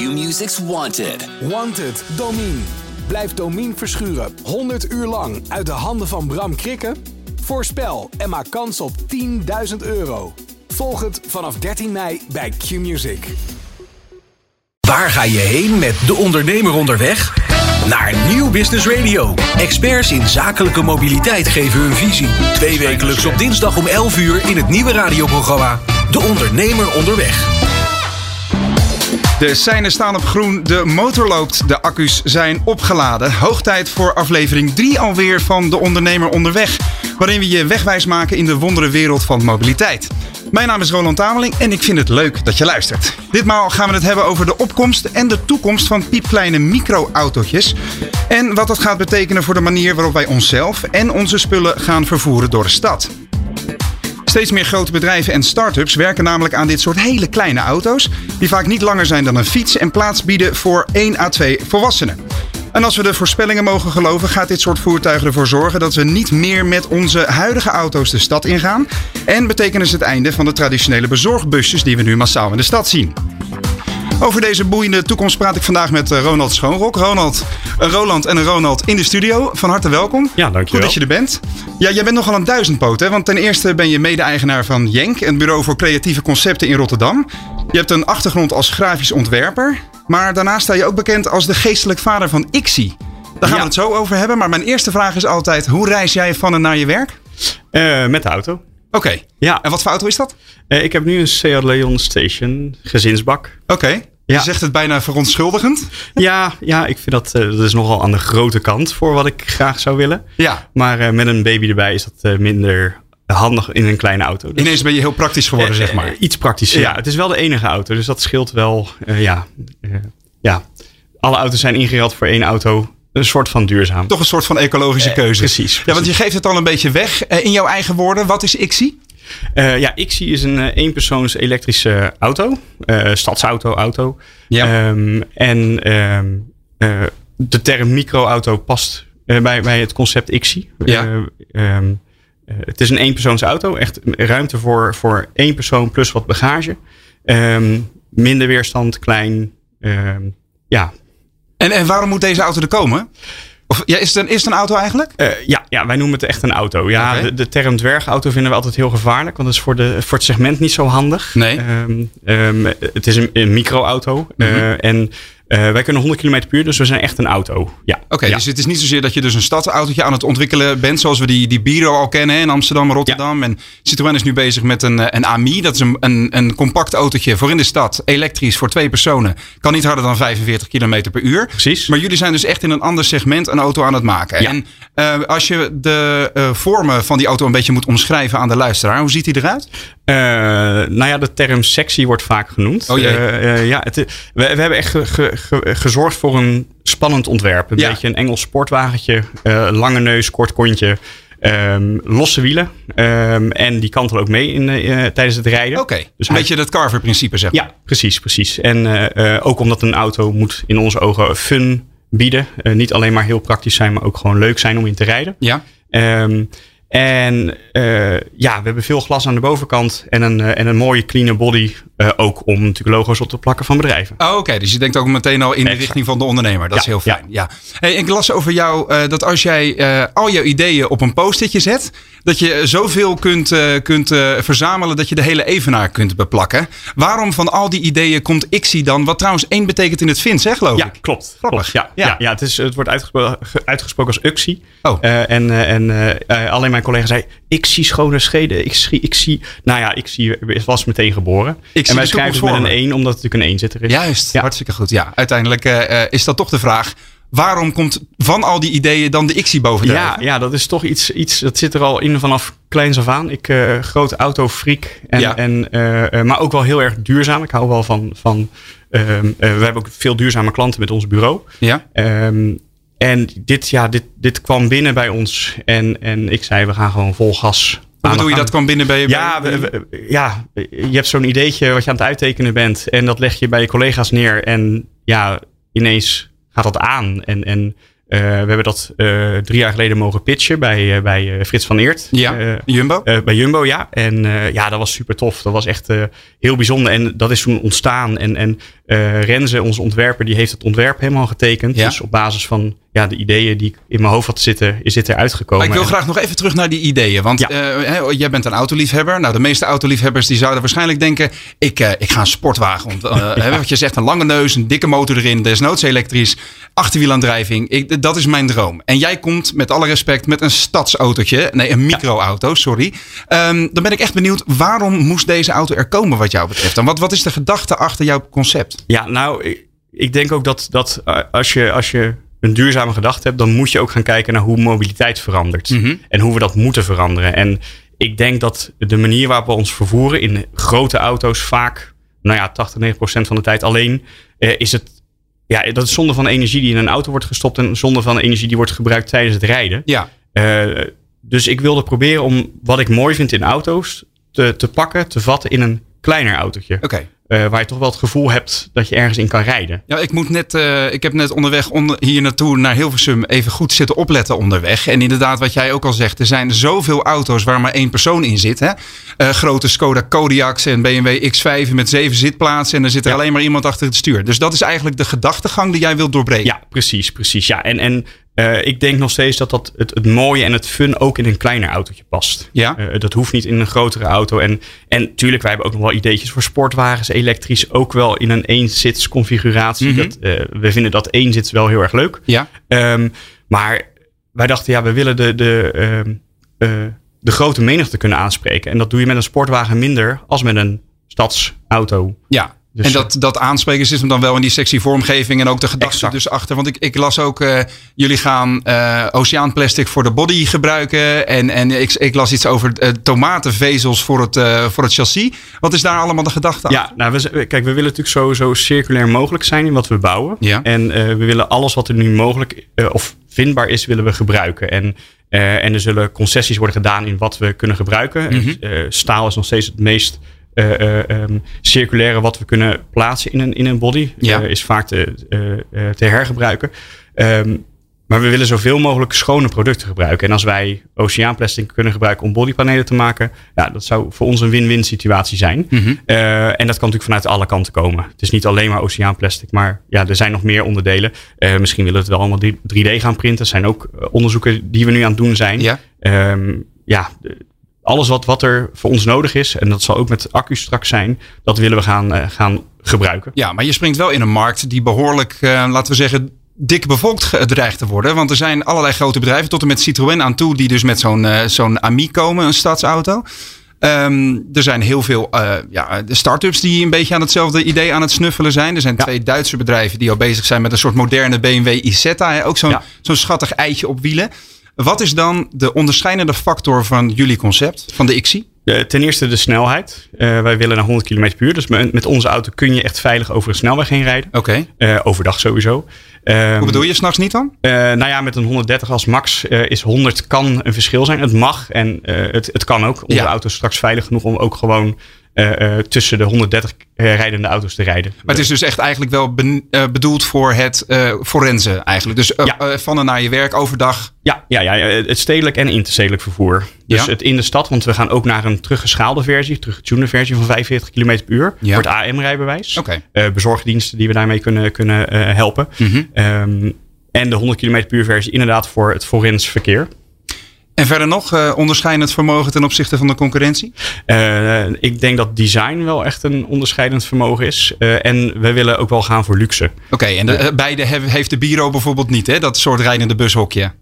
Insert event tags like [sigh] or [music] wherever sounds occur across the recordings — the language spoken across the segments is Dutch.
Q-Music's Wanted. Wanted, Domine. Blijf Domine verschuren 100 uur lang uit de handen van Bram Krikken? Voorspel en maak kans op 10.000 euro. Volg het vanaf 13 mei bij Q-Music. Waar ga je heen met De Ondernemer onderweg? Naar Nieuw Business Radio. Experts in zakelijke mobiliteit geven hun visie. Twee wekelijks op dinsdag om 11 uur in het nieuwe radioprogramma De Ondernemer onderweg. De seinen staan op groen, de motor loopt, de accu's zijn opgeladen. Hoog tijd voor aflevering 3 alweer van De Ondernemer Onderweg. Waarin we je wegwijs maken in de wondere wereld van mobiliteit. Mijn naam is Roland Tameling en ik vind het leuk dat je luistert. Ditmaal gaan we het hebben over de opkomst en de toekomst van piepkleine micro-autootjes. En wat dat gaat betekenen voor de manier waarop wij onszelf en onze spullen gaan vervoeren door de stad. Steeds meer grote bedrijven en start-ups werken namelijk aan dit soort hele kleine auto's, die vaak niet langer zijn dan een fiets en plaats bieden voor 1 à 2 volwassenen. En als we de voorspellingen mogen geloven, gaat dit soort voertuigen ervoor zorgen dat we niet meer met onze huidige auto's de stad ingaan. En betekenen ze het einde van de traditionele bezorgbusjes die we nu massaal in de stad zien. Over deze boeiende toekomst praat ik vandaag met eh, Ronald Schoonrok. Ronald, een Roland en een Ronald in de studio. Van harte welkom. Ja, dankjewel. Goed dat je er bent. Ja, jij bent nogal een duizendpoot, hè? Want ten eerste ben je mede-eigenaar van Jenk, een bureau voor creatieve concepten in Rotterdam. Je hebt een achtergrond als grafisch ontwerper. Maar daarnaast sta je ook bekend als de geestelijk vader van IXI. Daar gaan Ja. we het zo over hebben. Maar mijn eerste vraag is altijd: hoe reis jij van en naar je werk? Eh, met de auto. Oké. Ja, En wat voor auto is dat? Eh, ik heb nu een Seat Leon Station, gezinsbak. Oké. Ja. Je zegt het bijna verontschuldigend. Ja, ja ik vind dat, eh, dat is nogal aan de grote kant voor wat ik graag zou willen. Ja. Maar eh, met een baby erbij is dat eh, minder handig in een kleine auto. Dus, Ineens ben je heel praktisch geworden, zeg maar. iets praktisch. Ja. Ja. het is wel de enige auto, dus dat scheelt wel. ja, ja, alle auto's zijn ingereld voor één auto. Een soort van duurzaam. Toch een soort van ecologische keuze. precies, Ja, want je geeft het al een beetje weg. In jouw eigen woorden, wat is IXI? Eh, ja, IXI is een eh, eenpersoons elektrische auto. eh, stadsauto, auto. Ja. Ehm, en ehm, eh, de term microauto past bij, bij het concept IXI. Ja. Eh, ehm, eh, het is een eenpersoons auto. Echt ruimte voor, voor één persoon plus wat bagage. Minder weerstand, klein. ja. En, en waarom moet deze auto er komen? Of ja, is, het een, is het een auto eigenlijk? Eh, ja, ja, wij noemen het echt een auto. Ja, de, de term dwergauto vinden we altijd heel gevaarlijk, want dat is voor, de, voor het segment niet zo handig. Nee. Ehm, ehm, het is een, een microauto eh, en eh, wij kunnen 100 km per uur, dus we zijn echt een auto. Ja. Oké, ja. dus het is niet zozeer dat je dus een stadsautootje aan het ontwikkelen bent, zoals we die, die Biro al kennen in Amsterdam, Rotterdam. En Citroën is nu bezig met een, eh, een AMI. Dat is een, een, een compact autootje voor in de stad, elektrisch voor twee personen. Kan niet harder dan 45 km per uur. Precies. Maar jullie zijn dus echt in een ander segment een auto aan het maken. Ja. En eh, als je de vormen van die auto een beetje moet omschrijven aan de luisteraar, hoe ziet hij eruit? Eh, nou ja, de term sexy wordt vaak genoemd. Oh jee. Eh, eh, ja, het, we, we hebben echt ge- ge- ge- gezorgd voor een spannend ontwerp. Een Ja. beetje een Engels sportwagentje. lange neus, kort kontje. ehm, losse wielen. ehm, en die kantelen ook mee in, eh, tijdens het rijden. Oké, Dus een hij- beetje het Carver-principe zeg maar. Ja, precies, precies. En ook omdat een auto moet in onze ogen fun bieden. Niet alleen maar heel praktisch zijn, maar ook gewoon leuk zijn om in te rijden. Ja. Ehm, en eh, ja, we hebben veel glas aan de bovenkant en een, eh, en een mooie clean body. eh, ook om natuurlijk logo's op te plakken van bedrijven. Oh, Oké, dus je denkt ook meteen al in de richting van de ondernemer. Dat is heel fijn. Ja. Hey, ik las over jou dat als jij al jouw ideeën op een post-itje zet, dat je zoveel kunt, kunt verzamelen dat je de hele evenaar kunt beplakken. Waarom van al die ideeën komt IXI dan? Wat trouwens één betekent in het Fins, hè, geloof Ja, ik? klopt. Ja, Ja. ja. Ja, het, is, het wordt uitgesproken, uitgesproken als UXI. Oh. En en alleen mijn collega zei, ik zie schone scheden. Ik zie, ik zie, nou ja, ik zie, was meteen geboren. zie en wij schrijven het met een me. 1, omdat het natuurlijk een eenzitter is. Juist, Ja. hartstikke goed. Ja, uiteindelijk eh, eh, is dat toch de vraag. Waarom komt van al die ideeën dan de IXI bovendrijven? Ja, ja, dat is toch iets, iets, dat zit er al in vanaf kleins af aan. Ik, eh grote autofreak, en, Ja. en, maar ook wel heel erg duurzaam. Ik hou wel van, van ehm, eh, we hebben ook veel duurzame klanten met ons bureau. Ja? Ehm, en dit, ja, dit, dit kwam binnen bij ons en, en ik zei, we gaan gewoon vol gas. Hoe bedoel je, dat kwam binnen bij je? Ja, bij- we- we- ja, je hebt zo'n ideetje wat je aan het uittekenen bent. En dat leg je bij je collega's neer. En ja, ineens gaat dat aan. En, en we hebben dat drie jaar geleden mogen pitchen bij, bij Frits van Eert. Ja, Jumbo. bij Jumbo, ja. En ja, dat was super tof. Dat was echt heel bijzonder. En dat is toen ontstaan. En, en Renze, onze ontwerper, die heeft het ontwerp helemaal getekend. Ja. Dus op basis van ja, de ideeën die ik in mijn hoofd had zitten, is dit eruit gekomen. Maar ik wil graag nog even terug naar die ideeën. Want ja. jij bent een autoliefhebber. Nou, de meeste autoliefhebbers die zouden waarschijnlijk denken... ik, ik ga een sportwagen. Want, [laughs] wat je zegt, een lange neus, een dikke motor erin, desnoods elektrisch, achterwielaandrijving. Ik, dat is mijn droom. En jij komt, met alle respect, met een stadsautootje. Nee, een microauto, sorry. Um, dan ben ik echt benieuwd, waarom moest deze auto er komen wat jou betreft? En wat, wat is de gedachte achter jouw concept? Ja, nou, ik, ik denk ook dat, dat eh, als, je, als je een duurzame gedachte hebt, dan moet je ook gaan kijken naar hoe mobiliteit verandert. Mhm. En hoe we dat moeten veranderen. En ik denk dat de manier waarop we ons vervoeren in grote auto's vaak nou ja, 80, 90 procent van de tijd alleen, uh, is het. Ja, dat is zonde van energie die in een auto wordt gestopt en zonde van energie die wordt gebruikt tijdens het rijden. Ja. Uh, dus ik wilde proberen om wat ik mooi vind in auto's te, te pakken, te vatten in een kleiner autootje. Oké. Uh, waar je toch wel het gevoel hebt dat je ergens in kan rijden. Ja, ik, moet net, uh, ik heb net onderweg onder, hier naartoe naar Hilversum even goed zitten opletten onderweg. En inderdaad, wat jij ook al zegt, er zijn zoveel auto's waar maar één persoon in zit. Hè? Uh, grote Skoda Kodiaq's en BMW X5 met zeven zitplaatsen. En er zit er alleen maar iemand achter het stuur. Dus dat is eigenlijk de gedachtegang die jij wilt doorbreken. Ja, precies, precies. Ja. En, en uh, ik denk nog steeds dat, dat het, het mooie en het fun ook in een kleiner autootje past. Ja. Uh, dat hoeft niet in een grotere auto. En, en tuurlijk, wij hebben ook nog wel ideetjes voor sportwagens, elektrisch, ook wel in een eenzits configuratie. Mm -hmm. dat, uh, we vinden dat eenzits wel heel erg leuk. Ja. Um, maar wij dachten, ja, we willen de, de, um, de grote menigte kunnen aanspreken. En dat doe je met een sportwagen minder als met een stadsauto. Ja. Dus en dat, dat aanspreken zit hem dan wel in die sexy vormgeving en ook de gedachte dus achter. Want ik, ik las ook, uh, jullie gaan uh, oceaanplastic voor de body gebruiken. En, en ik, ik las iets over uh, tomatenvezels voor het, voor het chassis. Wat is daar allemaal de gedachte achter? Ja, nou, we, kijk, we willen natuurlijk zo, zo circulair mogelijk zijn in wat we bouwen. Ja. En we willen alles wat er nu mogelijk of vindbaar is, willen we gebruiken. En, en er zullen concessies worden gedaan in wat we kunnen gebruiken. Mm -hmm. staal is nog steeds het meest um, circulaire wat we kunnen plaatsen in een, in een body. Ja. Uh, is vaak te, te hergebruiken. Um, maar we willen zoveel mogelijk schone producten gebruiken. En als wij oceaanplastic kunnen gebruiken om bodypanelen te maken, ja, dat zou voor ons een win-win situatie zijn. Mm -hmm. en dat kan natuurlijk vanuit alle kanten komen. Het is niet alleen maar oceaanplastic, maar ja, er zijn nog meer onderdelen. misschien willen we het wel allemaal 3D gaan printen. Er zijn ook onderzoeken die we nu aan het doen zijn. Ja. Um, ja, alles wat, wat er voor ons nodig is, en dat zal ook met accu's straks zijn, dat willen we gaan, uh, gaan gebruiken. Ja, maar je springt wel in een markt die behoorlijk, uh, laten we zeggen, dik bevolkt dreigt te worden. Want er zijn allerlei grote bedrijven, tot en met Citroën aan toe, die dus met zo'n uh, zo'n Ami komen, een stadsauto. Um, er zijn heel veel uh, ja, de start-ups die een beetje aan hetzelfde idee aan het snuffelen zijn. Er zijn ja. twee Duitse bedrijven die al bezig zijn met een soort moderne BMW Isetta. Hè? Ook zo'n ja. zo'n schattig eitje op wielen. Wat is dan de onderscheidende factor van jullie concept, van de XI? Ten eerste de snelheid. Uh, wij willen naar 100 km per uur. Dus met, onze auto kun je echt veilig over een snelweg heen rijden. Oké. Okay. Uh, overdag sowieso. Um, Hoe bedoel je, s'nachts niet dan? nou ja, met een 130 als max is 100 kan een verschil zijn. Het mag en het, het kan ook. Onze Ja. auto is straks veilig genoeg om ook gewoon tussen de 130 rijdende auto's te rijden. Maar het is dus echt eigenlijk wel ben, bedoeld voor het forensen eigenlijk. Dus Ja. van en naar je werk overdag. Ja, ja, ja, het stedelijk en interstedelijk vervoer. Dus Ja. het in de stad, want we gaan ook naar een teruggeschaalde versie, teruggetunede versie van 45 km per uur Ja. voor het AM-rijbewijs. Oké. Uh, bezorgdiensten die we daarmee kunnen, kunnen helpen. Mhm. Um, en de 100 km per uur versie inderdaad voor het forens verkeer. En verder nog uh, onderscheidend vermogen ten opzichte van de concurrentie? Uh, ik denk dat design wel echt een onderscheidend vermogen is. Uh, en we willen ook wel gaan voor luxe. Oké, okay, en de, beide heeft de Biro bijvoorbeeld niet, hè? Dat soort rijdende bushokje.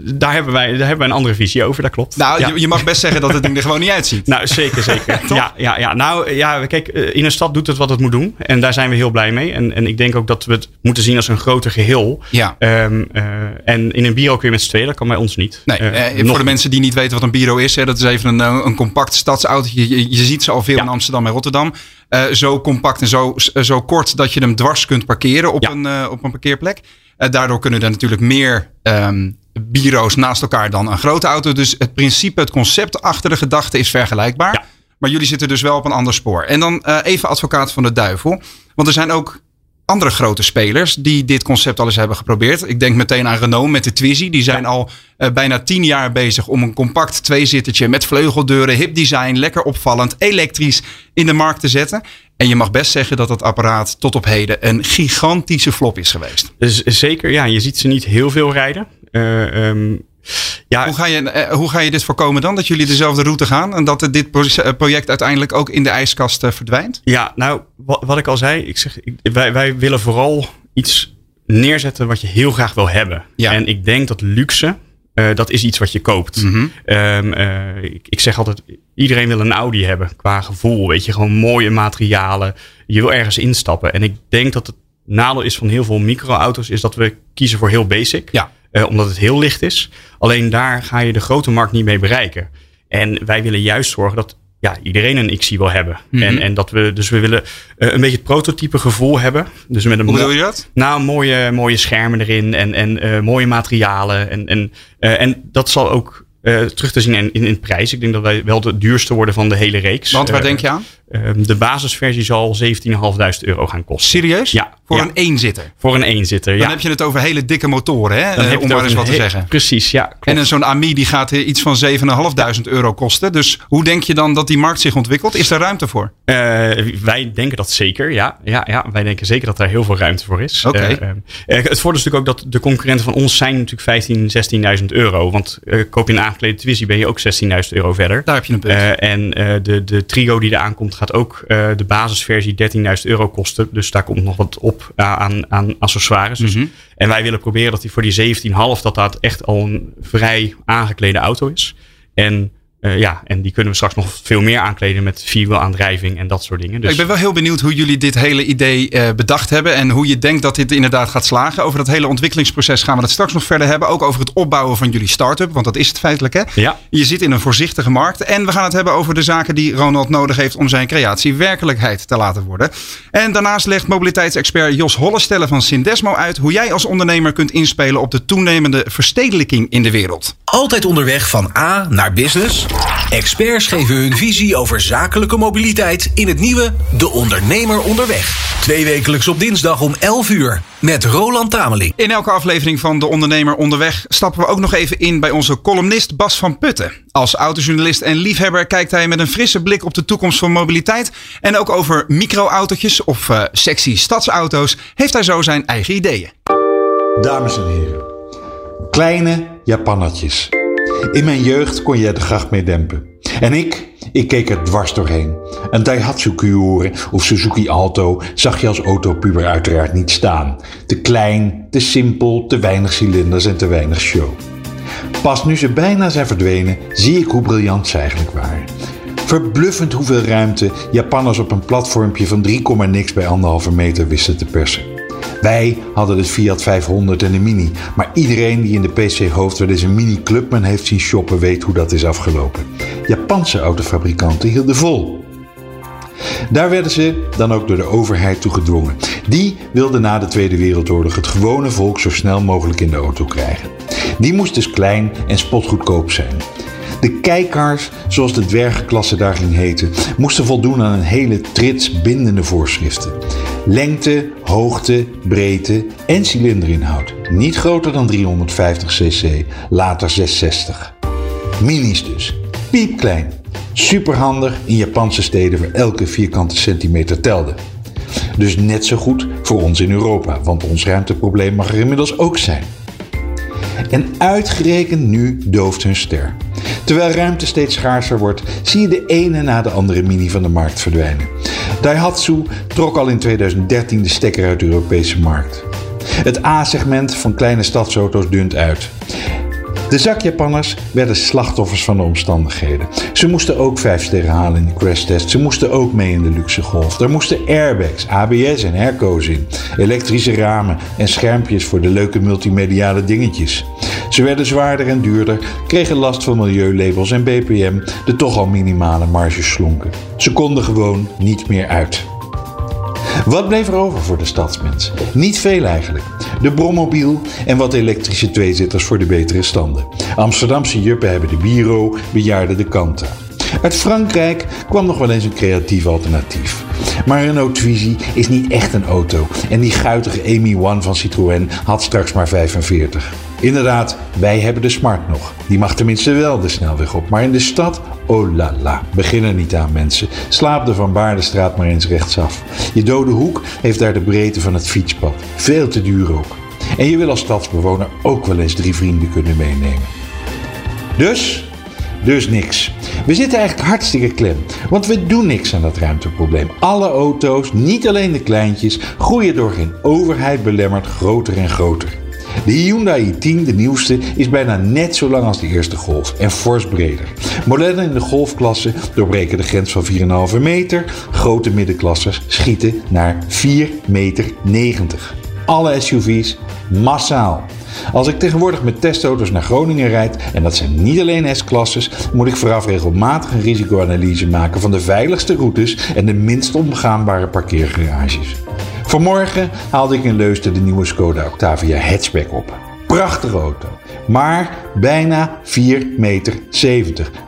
Daar hebben, wij, daar hebben wij een andere visie over, dat klopt. Nou, ja. je, je, mag best zeggen dat het ding er gewoon niet uitziet. Nou, zeker, zeker. [laughs] ja, ja, ja, nou, ja, kijk, in een stad doet het wat het moet doen. En daar zijn we heel blij mee. En, en ik denk ook dat we het moeten zien als een groter geheel. Ja. Um, uh, en in een bureau kun je met z'n tweeën, dat kan bij ons niet. Nee, uh, voor de mensen die niet weten wat een bureau is, hè, dat is even een, een compact stadsauto. Je, je, je ziet ze al veel ja. in Amsterdam en Rotterdam. Uh, zo compact en zo, zo kort dat je hem dwars kunt parkeren op, Ja. een, op een parkeerplek. daardoor kunnen er natuurlijk meer um, bureaus naast elkaar dan een grote auto. Dus het principe, het concept achter de gedachte is vergelijkbaar. Ja. Maar jullie zitten dus wel op een ander spoor. En dan uh, even advocaat van de duivel. Want er zijn ook andere grote spelers die dit concept al eens hebben geprobeerd. Ik denk meteen aan Renault met de Twizy. Die zijn al uh, bijna tien jaar bezig om een compact tweezittertje met vleugeldeuren, hip design, lekker opvallend, elektrisch in de markt te zetten. En je mag best zeggen dat het apparaat tot op heden een gigantische flop is geweest. Dus zeker, ja. Je ziet ze niet heel veel rijden. Uh, um, ja. Hoe, ga je, uh, hoe ga je dit voorkomen dan? Dat jullie dezelfde route gaan en dat dit project uiteindelijk ook in de ijskast verdwijnt? Ja, nou, wat, wat, ik al zei, ik zeg, ik, wij, wij willen vooral iets neerzetten wat je heel graag wil hebben. Ja. En ik denk dat luxe, uh, dat is iets wat je koopt. Mm -hmm. um, ik, ik, zeg altijd, iedereen wil een Audi hebben qua gevoel. Weet je, gewoon mooie materialen. Je wil ergens instappen. En ik denk dat het nadeel is van heel veel microauto's, is dat we kiezen voor heel basic. Ja. Uh, omdat het heel licht is. Alleen daar ga je de grote markt niet mee bereiken. En wij willen juist zorgen dat ja, iedereen een XI wil hebben. Mm -hmm. en, en dat we, dus we willen uh, een beetje het prototype gevoel hebben. Dus met een Hoe bedoel je dat? Nou, mooie, mooie schermen erin en, en uh, mooie materialen. En, en, en dat zal ook terug te zien in, in, in prijs. Ik denk dat wij wel de duurste worden van de hele reeks. Want waar denk je aan? Uh, de basisversie zal 17.500 euro gaan kosten. Serieus? Ja. Voor ja. een eenzitter? Voor een eenzitter, ja. Dan heb je het over hele dikke motoren, hè? Dan heb om maar eens wat te zeggen. Precies, ja. Klopt. En zo'n AMI die gaat iets van 7.500 euro kosten. Dus hoe denk je dan dat die markt zich ontwikkelt? Is er ruimte voor? wij denken dat zeker, ja. ja. Ja, wij denken zeker dat daar heel veel ruimte voor is. Oké. Okay. het voordeel is natuurlijk ook dat de concurrenten van ons zijn natuurlijk 15.000, 16.000 euro. Want koop je een aangeklede Twizy ben je ook 16.000 euro verder. Daar heb je een punt. En de, de Trigo die er aankomt gaat ook uh, de basisversie 13.000 euro kosten. Dus daar komt nog wat op aan, aan accessoires. Dus, mm -hmm. En wij willen proberen dat die voor die 17,5 dat dat echt al een vrij aangeklede auto is. En uh, ja, en die kunnen we straks nog veel meer aankleden met vierwielaandrijving en dat soort dingen. Dus... Ik ben wel heel benieuwd hoe jullie dit hele idee uh, bedacht hebben en hoe je denkt dat dit inderdaad gaat slagen. Over dat hele ontwikkelingsproces gaan we het straks nog verder hebben. Ook over het opbouwen van jullie start-up, want dat is het feitelijk hè. Ja. Je zit in een voorzichtige markt en we gaan het hebben over de zaken die Ronald nodig heeft om zijn creatie werkelijkheid te laten worden. En daarnaast legt mobiliteitsexpert Jos Hollestelle van Sindesmo uit hoe jij als ondernemer kunt inspelen op de toenemende verstedelijking in de wereld. Altijd onderweg van A naar business. Experts geven hun visie over zakelijke mobiliteit in het nieuwe De Ondernemer Onderweg. Twee wekelijks op dinsdag om 11 uur met Roland Tameling. In elke aflevering van De Ondernemer Onderweg stappen we ook nog even in bij onze columnist Bas van Putten. Als autojournalist en liefhebber kijkt hij met een frisse blik op de toekomst van mobiliteit. En ook over microautootjes of uh, sexy stadsauto's heeft hij zo zijn eigen ideeën. Dames en heren, kleine Japannetjes. In mijn jeugd kon er de gracht mee dempen. En ik, ik keek er dwars doorheen. Een Daihatsu Kyore of Suzuki Alto zag je als autopuber uiteraard niet staan. Te klein, te simpel, te weinig cilinders en te weinig show. Pas nu ze bijna zijn verdwenen, zie ik hoe briljant ze eigenlijk waren. Verbluffend hoeveel ruimte Japanners op een platformpje van 3, niks bij anderhalve meter wisten te persen. Wij hadden de Fiat 500 en de Mini, maar iedereen die in de PC-hoofd wel eens een Mini Clubman heeft zien shoppen weet hoe dat is afgelopen. Japanse autofabrikanten hielden vol. Daar werden ze dan ook door de overheid toe gedwongen. Die wilde na de Tweede Wereldoorlog het gewone volk zo snel mogelijk in de auto krijgen. Die moest dus klein en spotgoedkoop zijn. De kijkars, zoals de dwergenklasse daar ging heten, moesten voldoen aan een hele trits bindende voorschriften. Lengte, hoogte, breedte en cilinderinhoud. Niet groter dan 350 cc, later 660. Minis dus. Piepklein. Superhandig in Japanse steden waar elke vierkante centimeter telde. Dus net zo goed voor ons in Europa, want ons ruimteprobleem mag er inmiddels ook zijn. En uitgerekend nu dooft hun ster. Terwijl ruimte steeds schaarser wordt, zie je de ene na de andere mini van de markt verdwijnen. Daihatsu trok al in 2013 de stekker uit de Europese markt. Het A-segment van kleine stadsauto's dunt uit. De zakjapanners werden slachtoffers van de omstandigheden. Ze moesten ook vijf sterren halen in de crashtest. Ze moesten ook mee in de luxe golf. Er moesten airbags, ABS en airco's in. Elektrische ramen en schermpjes voor de leuke multimediale dingetjes. Ze werden zwaarder en duurder, kregen last van milieulabels en BPM, de toch al minimale marges slonken. Ze konden gewoon niet meer uit. Wat bleef er over voor de stadsmens? Niet veel eigenlijk. De brommobiel en wat elektrische tweezitters voor de betere standen. Amsterdamse juppen hebben de Biro, bejaarden de Kanta. Uit Frankrijk kwam nog wel eens een creatief alternatief. Maar Renault Twizy is niet echt een auto en die guitige Amy One van Citroën had straks maar 45. Inderdaad, wij hebben de Smart nog. Die mag tenminste wel de snelweg op. Maar in de stad, oh la la, begin er niet aan mensen. Slaap de Van Baardenstraat maar eens rechtsaf. Je dode hoek heeft daar de breedte van het fietspad. Veel te duur ook. En je wil als stadsbewoner ook wel eens drie vrienden kunnen meenemen. Dus, dus niks. We zitten eigenlijk hartstikke klem, want we doen niks aan dat ruimteprobleem. Alle auto's, niet alleen de kleintjes, groeien door geen overheid belemmerd groter en groter. De Hyundai i10, de nieuwste, is bijna net zo lang als de eerste Golf en fors breder. Modellen in de golfklasse doorbreken de grens van 4,5 meter. Grote middenklassers schieten naar 4,90 meter. Alle SUV's massaal. Als ik tegenwoordig met testauto's naar Groningen rijd, en dat zijn niet alleen S-klasses, moet ik vooraf regelmatig een risicoanalyse maken van de veiligste routes en de minst omgaanbare parkeergarages. Vanmorgen haalde ik in Leusden de nieuwe Skoda Octavia hatchback op. Prachtige auto, maar bijna 4,70 meter.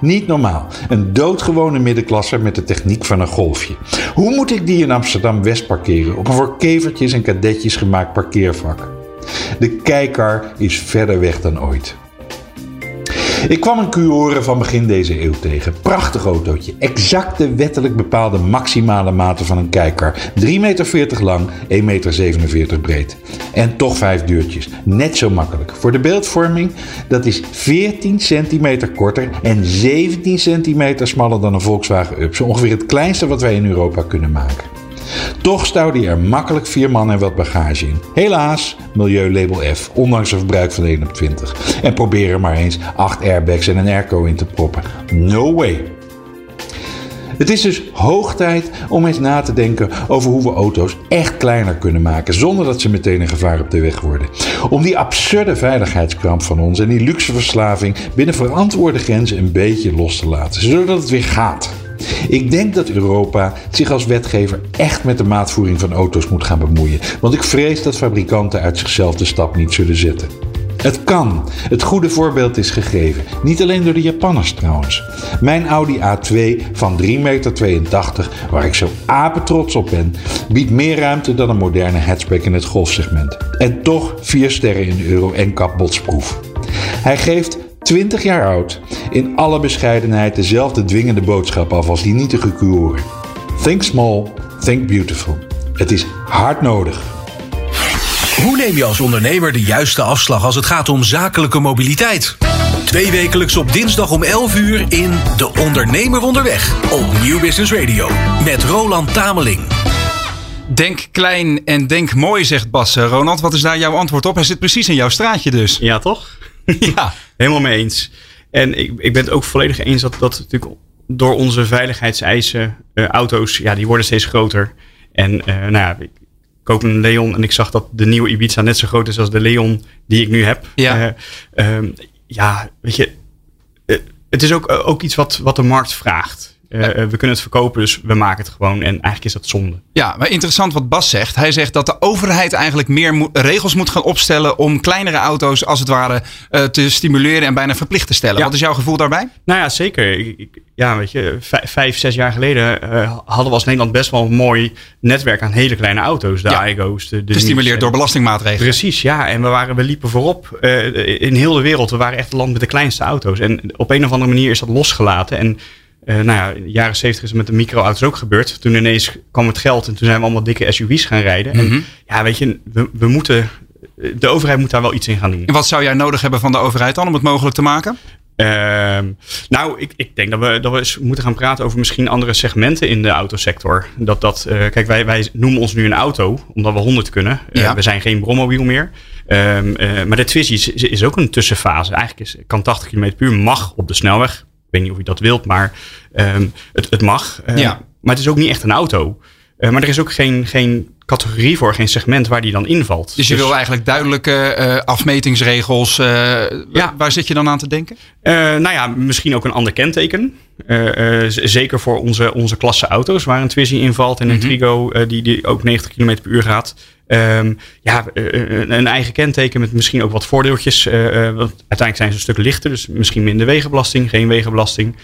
Niet normaal. Een doodgewone middenklasser met de techniek van een golfje. Hoe moet ik die in Amsterdam-West parkeren op een voor kevertjes en kadetjes gemaakt parkeervak? De kijker is verder weg dan ooit. Ik kwam een Cuore van begin deze eeuw tegen. Prachtig autootje. Exact de wettelijk bepaalde maximale maten van een kijker. 3,40 meter lang, 1,47 meter breed. En toch vijf deurtjes. Net zo makkelijk. Voor de beeldvorming, dat is 14 centimeter korter en 17 centimeter smaller dan een Volkswagen Up. Zo ongeveer het kleinste wat wij in Europa kunnen maken. Toch stouwde er makkelijk vier man en wat bagage in. Helaas, milieulabel F, ondanks een verbruik van 21. En probeer er maar eens 8 airbags en een airco in te proppen. No way. Het is dus hoog tijd om eens na te denken over hoe we auto's echt kleiner kunnen maken, zonder dat ze meteen een gevaar op de weg worden. Om die absurde veiligheidskramp van ons en die luxeverslaving binnen verantwoorde grenzen een beetje los te laten, zodat het weer gaat. Ik denk dat Europa zich als wetgever echt met de maatvoering van auto's moet gaan bemoeien. Want ik vrees dat fabrikanten uit zichzelf de stap niet zullen zetten. Het kan. Het goede voorbeeld is gegeven. Niet alleen door de Japanners trouwens. Mijn Audi A2 van 3,82 meter, waar ik zo apetrots op ben, biedt meer ruimte dan een moderne hatchback in het golfsegment. En toch 4 sterren in Euro NCAP botsproef. Hij geeft 20 jaar oud, in alle bescheidenheid dezelfde dwingende boodschap af als die nietige Cuore. Think small, think beautiful. Het is hard nodig. Hoe neem je als ondernemer de juiste afslag als het gaat om zakelijke mobiliteit? Twee wekelijks op dinsdag om 11 uur in De Ondernemer Onderweg op Nieuw Business Radio met Roland Tameling. Denk klein en denk mooi, zegt Bas. Eh, Ronald, wat is daar jouw antwoord op? Hij zit precies in jouw straatje dus. Ja, toch? [laughs] Ja. Helemaal mee eens. En ik, ik ben het ook volledig eens dat, dat natuurlijk door onze veiligheidseisen uh, auto's, ja, die worden steeds groter. En uh, nou ja, ik koop een Leon en ik zag dat de nieuwe Ibiza net zo groot is als de Leon die ik nu heb. Ja, uh, ja weet je, het is ook, ook iets wat, wat de markt vraagt. Uh, we kunnen het verkopen, dus we maken het gewoon. En eigenlijk is dat zonde. Ja, maar interessant wat Bas zegt. Hij zegt dat de overheid eigenlijk meer mo regels moet gaan opstellen om kleinere auto's als het ware uh, te stimuleren en bijna verplicht te stellen. Ja. Wat is jouw gevoel daarbij? Nou ja, zeker. Ik, ja, weet je, vijf, zes jaar geleden uh, hadden we als Nederland best wel een mooi netwerk aan hele kleine auto's. De ja. Igo's. De, de Gestimuleerd door belastingmaatregelen. Precies, ja. En we, waren, we liepen voorop in heel de wereld. We waren echt het land met de kleinste auto's. En op een of andere manier is dat losgelaten. En uh, nou ja, in de jaren 70 is het met de microauto's ook gebeurd. Toen ineens kwam het geld en toen zijn we allemaal dikke SUV's gaan rijden. Mm -hmm. En ja, weet je, we, we, moeten, de overheid moet daar wel iets in gaan doen. En wat zou jij nodig hebben van de overheid dan om het mogelijk te maken? Uh, nou, ik, ik denk dat we, dat we eens moeten gaan praten over misschien andere segmenten in de autosector. Dat, dat, uh, kijk, wij, wij noemen ons nu een auto, omdat we 100 kunnen. Ja. we zijn geen brommobiel meer. Um, maar de Twizy is, is, ook een tussenfase. Eigenlijk is, kan 80 km per uur, mag op de snelweg weet niet of je dat wilt, maar um, het, het mag. Uh, ja. Maar het is ook niet echt een auto. Uh, maar er is ook geen, geen categorie voor, geen segment waar die dan invalt. Dus je dus, wil eigenlijk duidelijke uh, afmetingsregels. ja. Waar zit je dan aan te denken? nou ja, misschien ook een ander kenteken. zeker voor onze, onze klasse auto's, waar een Twizy invalt en een mm -hmm. Trigo die, die ook 90 km per uur gaat. Ehm, ja, een, een eigen kenteken met misschien ook wat voordeeltjes. want uiteindelijk zijn ze een stuk lichter, dus misschien minder wegenbelasting, geen wegenbelasting.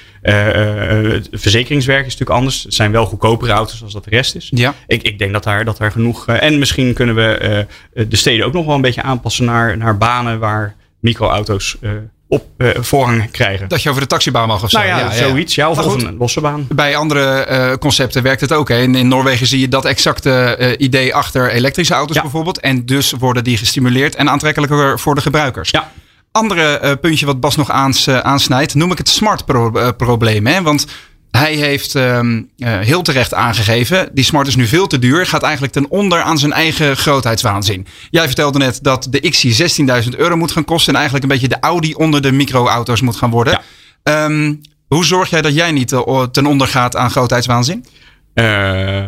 verzekeringswerk is natuurlijk anders. Het zijn wel goedkopere auto's als dat de rest is. Ja. Ik, ik denk dat daar, dat daar genoeg. en misschien kunnen we de steden ook nog wel een beetje aanpassen naar, naar banen waar microauto's op uh, voorrang krijgen. Dat je over de taxibaan mag of zo. Nou ja, zoiets. Ja, of, of een losse baan. Bij andere uh, concepten werkt het ook. Hè. In, in, Noorwegen zie je dat exacte uh, idee achter elektrische auto's ja. bijvoorbeeld. En dus worden die gestimuleerd en aantrekkelijker voor de gebruikers. Ja. Andere puntje wat Bas nog aans, aansnijdt, noem ik het smart pro probleem. Hè? Want hij heeft um, uh, heel terecht aangegeven, die smart is nu veel te duur, gaat eigenlijk ten onder aan zijn eigen grootheidswaanzin. Jij vertelde net dat de XC 16.000 euro moet gaan kosten en eigenlijk een beetje de Audi onder de microauto's moet gaan worden. Ja. Um, hoe zorg jij dat jij niet uh, ten onder gaat aan grootheidswaanzin? Uh,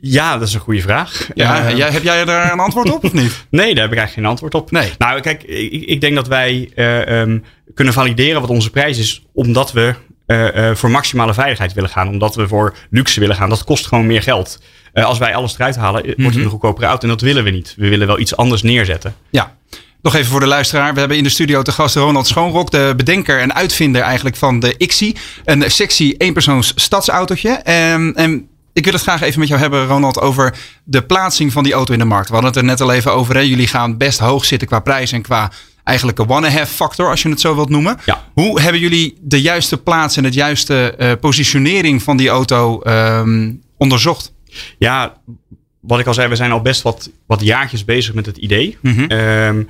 ja, dat is een goede vraag. Ja, jij, heb jij daar een antwoord op of niet? [laughs] nee, daar heb ik eigenlijk geen antwoord op. Nee. Nou, kijk, ik, ik denk dat wij um, kunnen valideren wat onze prijs is, omdat we voor maximale veiligheid willen gaan. Omdat we voor luxe willen gaan. Dat kost gewoon meer geld. Uh, als wij alles eruit halen, wordt het een mhm. goedkopere auto. En dat willen we niet. We willen wel iets anders neerzetten. Ja. Nog even voor de luisteraar. We hebben in de studio te gast Ronald Schoonrok. De bedenker en uitvinder eigenlijk van de XI. Een sexy eenpersoons stadsautootje. En, en ik wil het graag even met jou hebben, Ronald, over de plaatsing van die auto in de markt. We hadden het er net al even over. Hè? Jullie gaan best hoog zitten qua prijs en qua eigenlijk een wanna-have factor, als je het zo wilt noemen. Ja. Hoe hebben jullie de juiste plaats en het juiste uh, positionering van die auto um, onderzocht? Ja, wat ik al zei, we zijn al best wat, wat jaartjes bezig met het idee. Mm -hmm. um,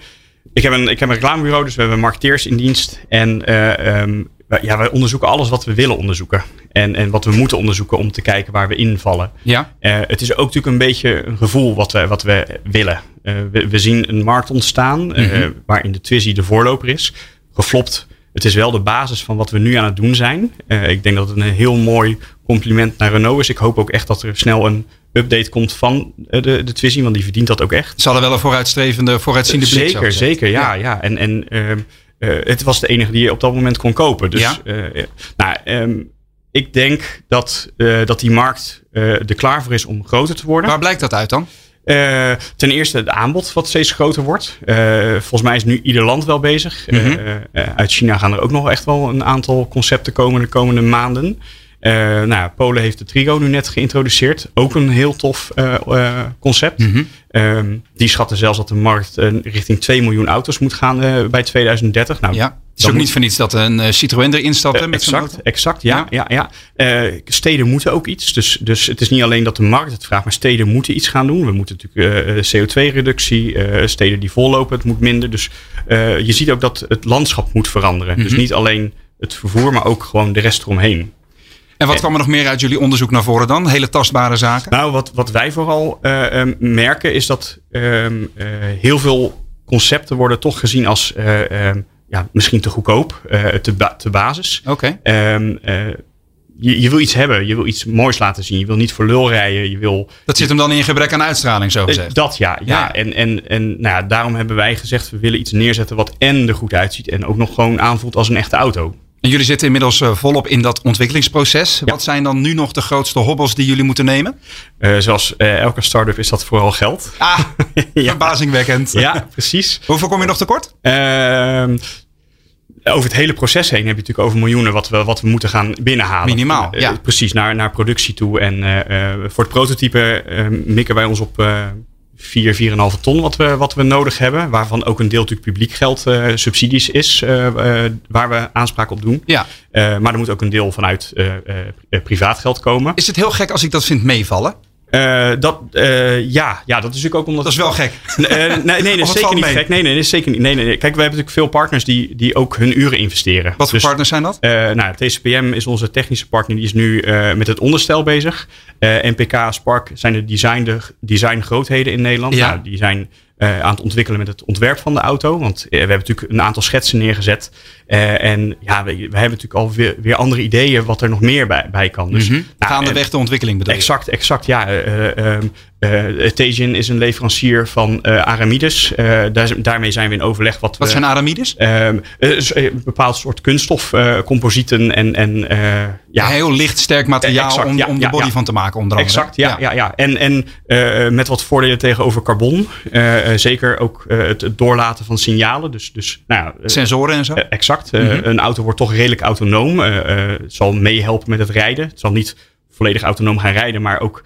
ik, heb een, ik heb een reclamebureau, dus we hebben marketeers in dienst. En uh, um, ja, wij onderzoeken alles wat we willen onderzoeken. En, en wat we moeten onderzoeken om te kijken waar we invallen. Ja. Uh, het is ook natuurlijk een beetje een gevoel wat we, wat we willen. Uh, we, we, zien een markt ontstaan mm -hmm. uh, waarin de Twizy de voorloper is. Geflopt. Het is wel de basis van wat we nu aan het doen zijn. ik denk dat het een heel mooi compliment naar Renault is. Ik hoop ook echt dat er snel een update komt van de, de Twizy, want die verdient dat ook echt. Zal er wel een vooruitstrevende, vooruitziende blik Zeker, zeker. Ja, ja. ja. En, en uh, het was de enige die je op dat moment kon kopen. Dus ja? uh, nou, um, ik denk dat, uh, dat die markt er klaar voor is om groter te worden. Waar blijkt dat uit dan? ten eerste het aanbod wat steeds groter wordt. volgens mij is nu ieder land wel bezig. Mm -hmm. uit China gaan er ook nog echt wel een aantal concepten komen de komende maanden. Nou, Polen heeft de Trigo nu net geïntroduceerd. Ook een heel tof concept. Mm -hmm. Um, die schatten zelfs dat de markt richting 2 miljoen auto's moet gaan bij 2030. Nou, ja. Het is ook moet... niet voor niets dat een Citroën erin stapt. met exact, exact, ja. ja. ja, ja. steden moeten ook iets. Dus, dus het is niet alleen dat de markt het vraagt, maar steden moeten iets gaan doen. We moeten natuurlijk CO2-reductie, steden die vollopen, het moet minder. Dus je ziet ook dat het landschap moet veranderen. Mhm. Mm -hmm. Dus niet alleen het vervoer, maar ook gewoon de rest eromheen. En wat kwam er nog meer uit jullie onderzoek naar voren dan? Hele tastbare zaken? Nou, wat, wat wij vooral uh, um, merken is dat um, uh, heel veel concepten worden toch gezien als uh, um, ja, misschien te goedkoop, te, ba te basis. Oké. Okay. Je, je, wil iets hebben, je wil iets moois laten zien. Je wil niet voor lul rijden. Je wil, dat zit hem dan in gebrek aan uitstraling, zo gezegd. Dat ja, ja. ja. En, en, en nou ja, daarom hebben wij gezegd, we willen iets neerzetten wat en er goed uitziet en ook nog gewoon aanvoelt als een echte auto. En jullie zitten inmiddels uh, volop in dat ontwikkelingsproces. Ja. Wat zijn dan nu nog de grootste hobbels die jullie moeten nemen? Uh, zoals uh, elke start-up is dat vooral geld. Ah, [laughs] ja. verbazingwekkend. Ja, precies. Hoeveel kom je nog tekort? Ehm, over het hele proces heen heb je natuurlijk over miljoenen wat we, wat we moeten gaan binnenhalen. Minimaal, ja. precies, naar, naar productie toe. En voor het prototype mikken wij ons op 4, 4,5 ton wat we, wat we nodig hebben. Waarvan ook een deel natuurlijk publiek geld, uh, subsidies is, uh, uh, waar we aanspraak op doen. Ja. maar er moet ook een deel vanuit privaat geld komen. Is het heel gek als ik dat vind meevallen? Uh, dat, uh, ja, ja, dat is natuurlijk ook omdat. Dat is wel gek. Uh, nee, nee, [laughs] nee dat is zeker niet mee? gek. Nee, nee, is zeker niet. Nee, nee, nee. Kijk, we hebben natuurlijk veel partners die, die ook hun uren investeren. Wat voor dus, partners zijn dat? nou, TCPM is onze technische partner. Die is nu met het onderstel bezig. NPK, Spark zijn de design, de design grootheden in Nederland. Ja. Nou, die zijn uh, aan het ontwikkelen met het ontwerp van de auto. Want uh, we hebben natuurlijk een aantal schetsen neergezet. Uh, en ja, we, we, hebben natuurlijk al weer, andere ideeën wat er nog meer bij, bij kan. Dus, mm -hmm. nou, Gaandeweg de ontwikkeling bedoel Exact, exact. Ja, um, Teijin is een leverancier van aramides. Daar, daarmee zijn we in overleg. Wat, wat zijn aramides? een bepaald soort kunststof, composieten en, en ja. heel licht, sterk materiaal om, om de body van te maken, onder andere. Exact, ja. ja. ja, En, en uh, met wat voordelen tegenover carbon. Uh, zeker ook het, het, doorlaten van signalen. Dus, dus, nou, Sensoren en zo. exact. Mm -hmm. Een auto wordt toch redelijk autonoom. het zal meehelpen met het rijden. Het zal niet volledig autonoom gaan rijden, maar ook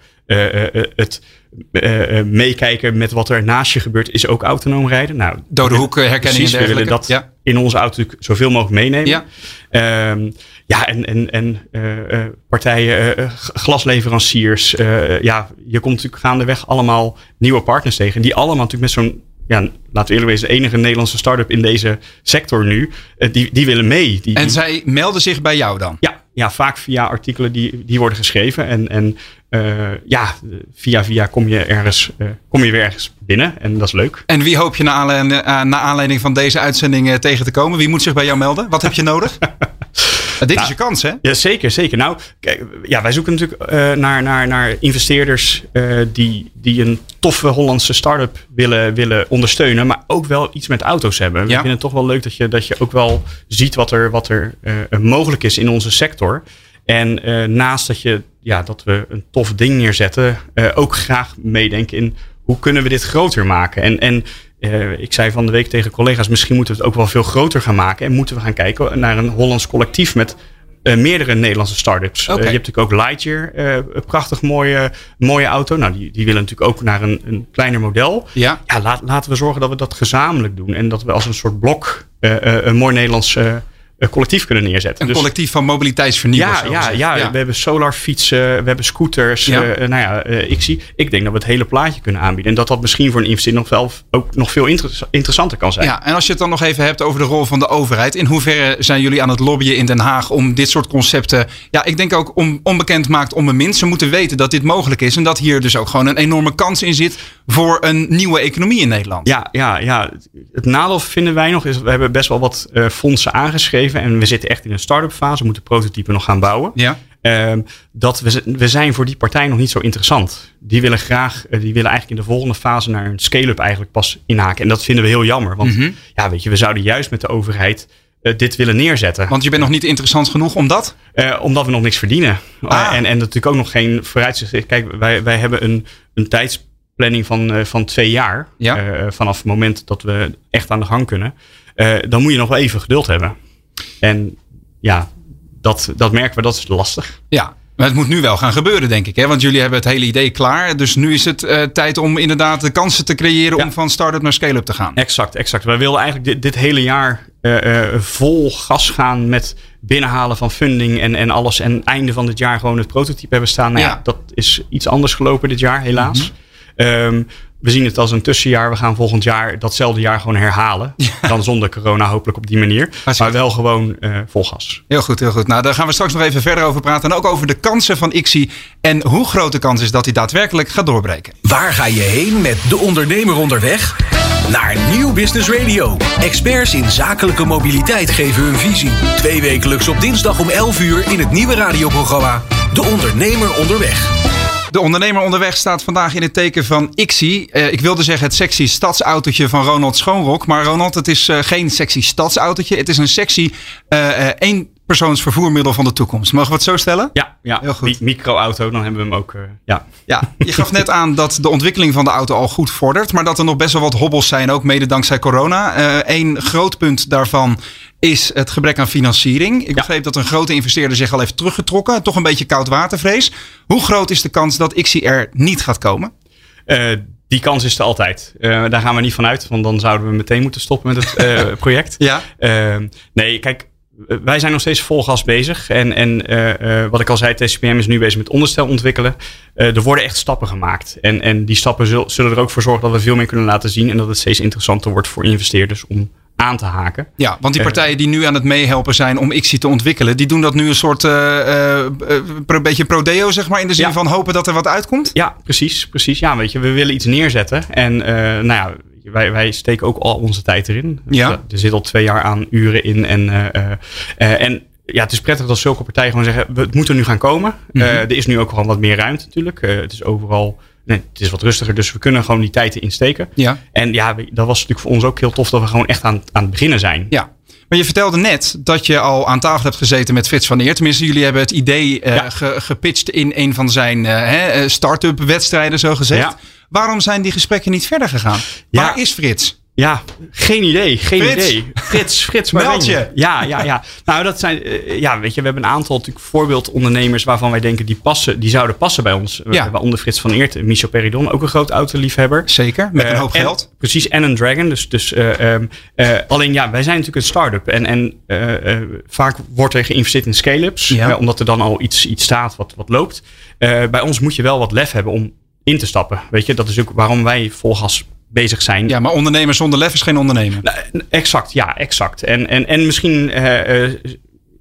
het meekijken met wat er naast je gebeurt, is ook autonoom rijden. Nou, Dode hoek herkenning precies, we willen dat ja. in onze auto zoveel mogelijk meenemen. Ja. Um, ja, en, en, en uh, partijen, glasleveranciers. ja, je komt natuurlijk gaandeweg allemaal nieuwe partners tegen. Die allemaal natuurlijk met zo'n, ja, laten we eerlijk wezen, de enige Nederlandse start-up in deze sector nu. die, die willen mee. Die, en zij melden zich bij jou dan? Ja, ja, vaak via artikelen die, die worden geschreven. En, en uh, ja, via via kom je, ergens, uh, kom je weer ergens binnen. En dat is leuk. En wie hoop je naar aanleiding, uh, aanleiding van deze uitzending tegen te komen? Wie moet zich bij jou melden? Wat heb je nodig? [laughs] dit nou, is je kans, hè? Ja, zeker, zeker. Nou, kijk, ja, wij zoeken natuurlijk naar, naar, naar investeerders die, die een toffe Hollandse start-up willen, willen ondersteunen. Maar ook wel iets met auto's hebben. We vinden het toch wel leuk dat je, dat je ook wel ziet wat er, wat er mogelijk is in onze sector. En naast dat, je, ja, dat we een tof ding neerzetten, ook graag meedenken in hoe kunnen we dit groter maken. En, en uh, ik zei van de week tegen collega's, misschien moeten we het ook wel veel groter gaan maken. En moeten we gaan kijken naar een Hollands collectief met meerdere Nederlandse start-ups. Okay. je hebt natuurlijk ook Lightyear, een prachtig mooie, mooie auto. Nou, die, die willen natuurlijk ook naar een, een kleiner model. Ja. ja laat, laten we zorgen dat we dat gezamenlijk doen. En dat we als een soort blok een mooi Nederlands collectief kunnen neerzetten. Een dus, collectief van mobiliteitsvernieuwers. Ja, ja, ja, ja, we hebben solarfietsen, we hebben scooters. Ja. Uh, nou ja, uh, ik, zie, ik denk dat we het hele plaatje kunnen aanbieden. En dat dat misschien voor een investeerder nog wel ook nog veel inter interessanter kan zijn. Ja, en als je het dan nog even hebt over de rol van de overheid. In hoeverre zijn jullie aan het lobbyen in Den Haag om dit soort concepten, ja, ik denk ook om, onbekend maakt onbemind. Ze moeten weten dat dit mogelijk is en dat hier dus ook gewoon een enorme kans in zit voor een nieuwe economie in Nederland. Ja, ja, ja. het nadeel vinden wij nog is, we hebben best wel wat uh, fondsen aangeschreven en we zitten echt in een start-up fase. We moeten prototypen nog gaan bouwen. Ja. Um, dat we, we zijn voor die partij nog niet zo interessant. Die willen graag, eh, die willen eigenlijk in de volgende fase naar een scale-up eigenlijk pas inhaken. En dat vinden we heel jammer. Want mm -hmm. ja, weet je, we zouden juist met de overheid uh, dit willen neerzetten. Want je bent nog niet interessant genoeg om dat? Uh, omdat we nog niks verdienen. Ah. en, en natuurlijk ook nog geen vooruitzicht. Kijk, wij, wij hebben een, een tijdsplanning van, van twee jaar. Ja. vanaf het moment dat we echt aan de gang kunnen. dan moet je nog wel even geduld hebben. En ja, dat, dat merken we, dat is lastig. Ja, maar het moet nu wel gaan gebeuren, denk ik. Hè? Want jullie hebben het hele idee klaar. Dus nu is het uh, tijd om inderdaad de kansen te creëren ja. om van start-up naar scale-up te gaan. Exact, exact. Wij wilden eigenlijk dit, dit hele jaar uh, uh, vol gas gaan met binnenhalen van funding en, en alles. En einde van dit jaar gewoon het prototype hebben staan. Nou ja. ja dat is iets anders gelopen dit jaar, helaas. Mm -hmm. um, we zien het als een tussenjaar. We gaan volgend jaar datzelfde jaar gewoon herhalen. Ja. Dan zonder corona, hopelijk op die manier. Maar wel gewoon uh, vol gas. Heel goed, heel goed. Nou, daar gaan we straks nog even verder over praten. En ook over de kansen van ICSI. En hoe groot de kans is dat hij daadwerkelijk gaat doorbreken. Waar ga je heen met de ondernemer onderweg? Naar Nieuw Business Radio. Experts in zakelijke mobiliteit geven hun visie. Twee wekelijks op dinsdag om 11 uur in het nieuwe radioprogramma De Ondernemer Onderweg. De ondernemer onderweg staat vandaag in het teken van IXI. Uh, ik wilde zeggen het sexy stadsautootje van Ronald Schoonrok. Maar Ronald, het is uh, geen sexy stadsautootje. Het is een sexy één persoonsvervoermiddel van de toekomst. Mogen we het zo stellen? Ja, ja. heel goed. Microauto, dan hebben we hem ook. Uh, ja. ja, je gaf net aan dat de ontwikkeling van de auto al goed vordert, maar dat er nog best wel wat hobbels zijn, ook mede dankzij corona. Eén uh, groot punt daarvan is het gebrek aan financiering. Ik ja. begreep dat een grote investeerder zich al heeft teruggetrokken. Toch een beetje koudwatervrees. Hoe groot is de kans dat er niet gaat komen? Uh, die kans is er altijd. Uh, daar gaan we niet van uit, want dan zouden we meteen moeten stoppen met het uh, [laughs] project. ja. nee, kijk, wij zijn nog steeds vol gas bezig. En, en uh, wat ik al zei, TCPM is nu bezig met onderstel ontwikkelen. Uh, er worden echt stappen gemaakt. En, en die stappen zul, zullen er ook voor zorgen dat we veel meer kunnen laten zien. En dat het steeds interessanter wordt voor investeerders om aan te haken. Ja, want die partijen die nu aan het meehelpen zijn om ICSI te ontwikkelen, die doen dat nu een soort een beetje prodeo, zeg maar, in de zin ja. van hopen dat er wat uitkomt? Ja, precies, precies. Ja, weet je, we willen iets neerzetten. En nou ja, wij, wij steken ook al onze tijd erin. Ja. Er zit al twee jaar aan uren in. En, uh, uh, en ja, het is prettig dat zulke partijen gewoon zeggen: het moet er nu gaan komen. Mm -hmm. er is nu ook gewoon wat meer ruimte, natuurlijk. het is overal. Nee, het is wat rustiger, dus we kunnen gewoon die tijd insteken. Ja. En ja, dat was natuurlijk voor ons ook heel tof dat we gewoon echt aan, aan het beginnen zijn. Ja. Maar je vertelde net dat je al aan tafel hebt gezeten met Frits van Eer. Tenminste, jullie hebben het idee uh, ge, gepitcht in een van zijn uh, start-up wedstrijden, zo gezegd. Ja. Waarom zijn die gesprekken niet verder gegaan? Ja. Waar is Frits? Ja, geen idee. Geen Frits. idee. Frits, Frits, [laughs] waar Meld je. Ja, ja, ja. Nou, dat zijn, uh, ja, weet je, we hebben een aantal natuurlijk voorbeeldondernemers waarvan wij denken die passen, die zouden passen bij ons. Ja. Waaronder Frits van Eert, Michel Peridon, ook een groot autoliefhebber. Zeker, met een hoop uh, geld. En, precies, en een Dragon. Dus, dus uh, um, alleen ja, wij zijn natuurlijk een start-up. En, en vaak wordt er geïnvesteerd in scale-ups, ja. omdat er dan al iets, iets staat wat, wat loopt. bij ons moet je wel wat lef hebben om in te stappen. Weet je, dat is ook waarom wij vol gas bezig zijn. Ja, maar ondernemer zonder lef is geen ondernemer. Nou, exact, ja, exact. En, en, en misschien uh, uh,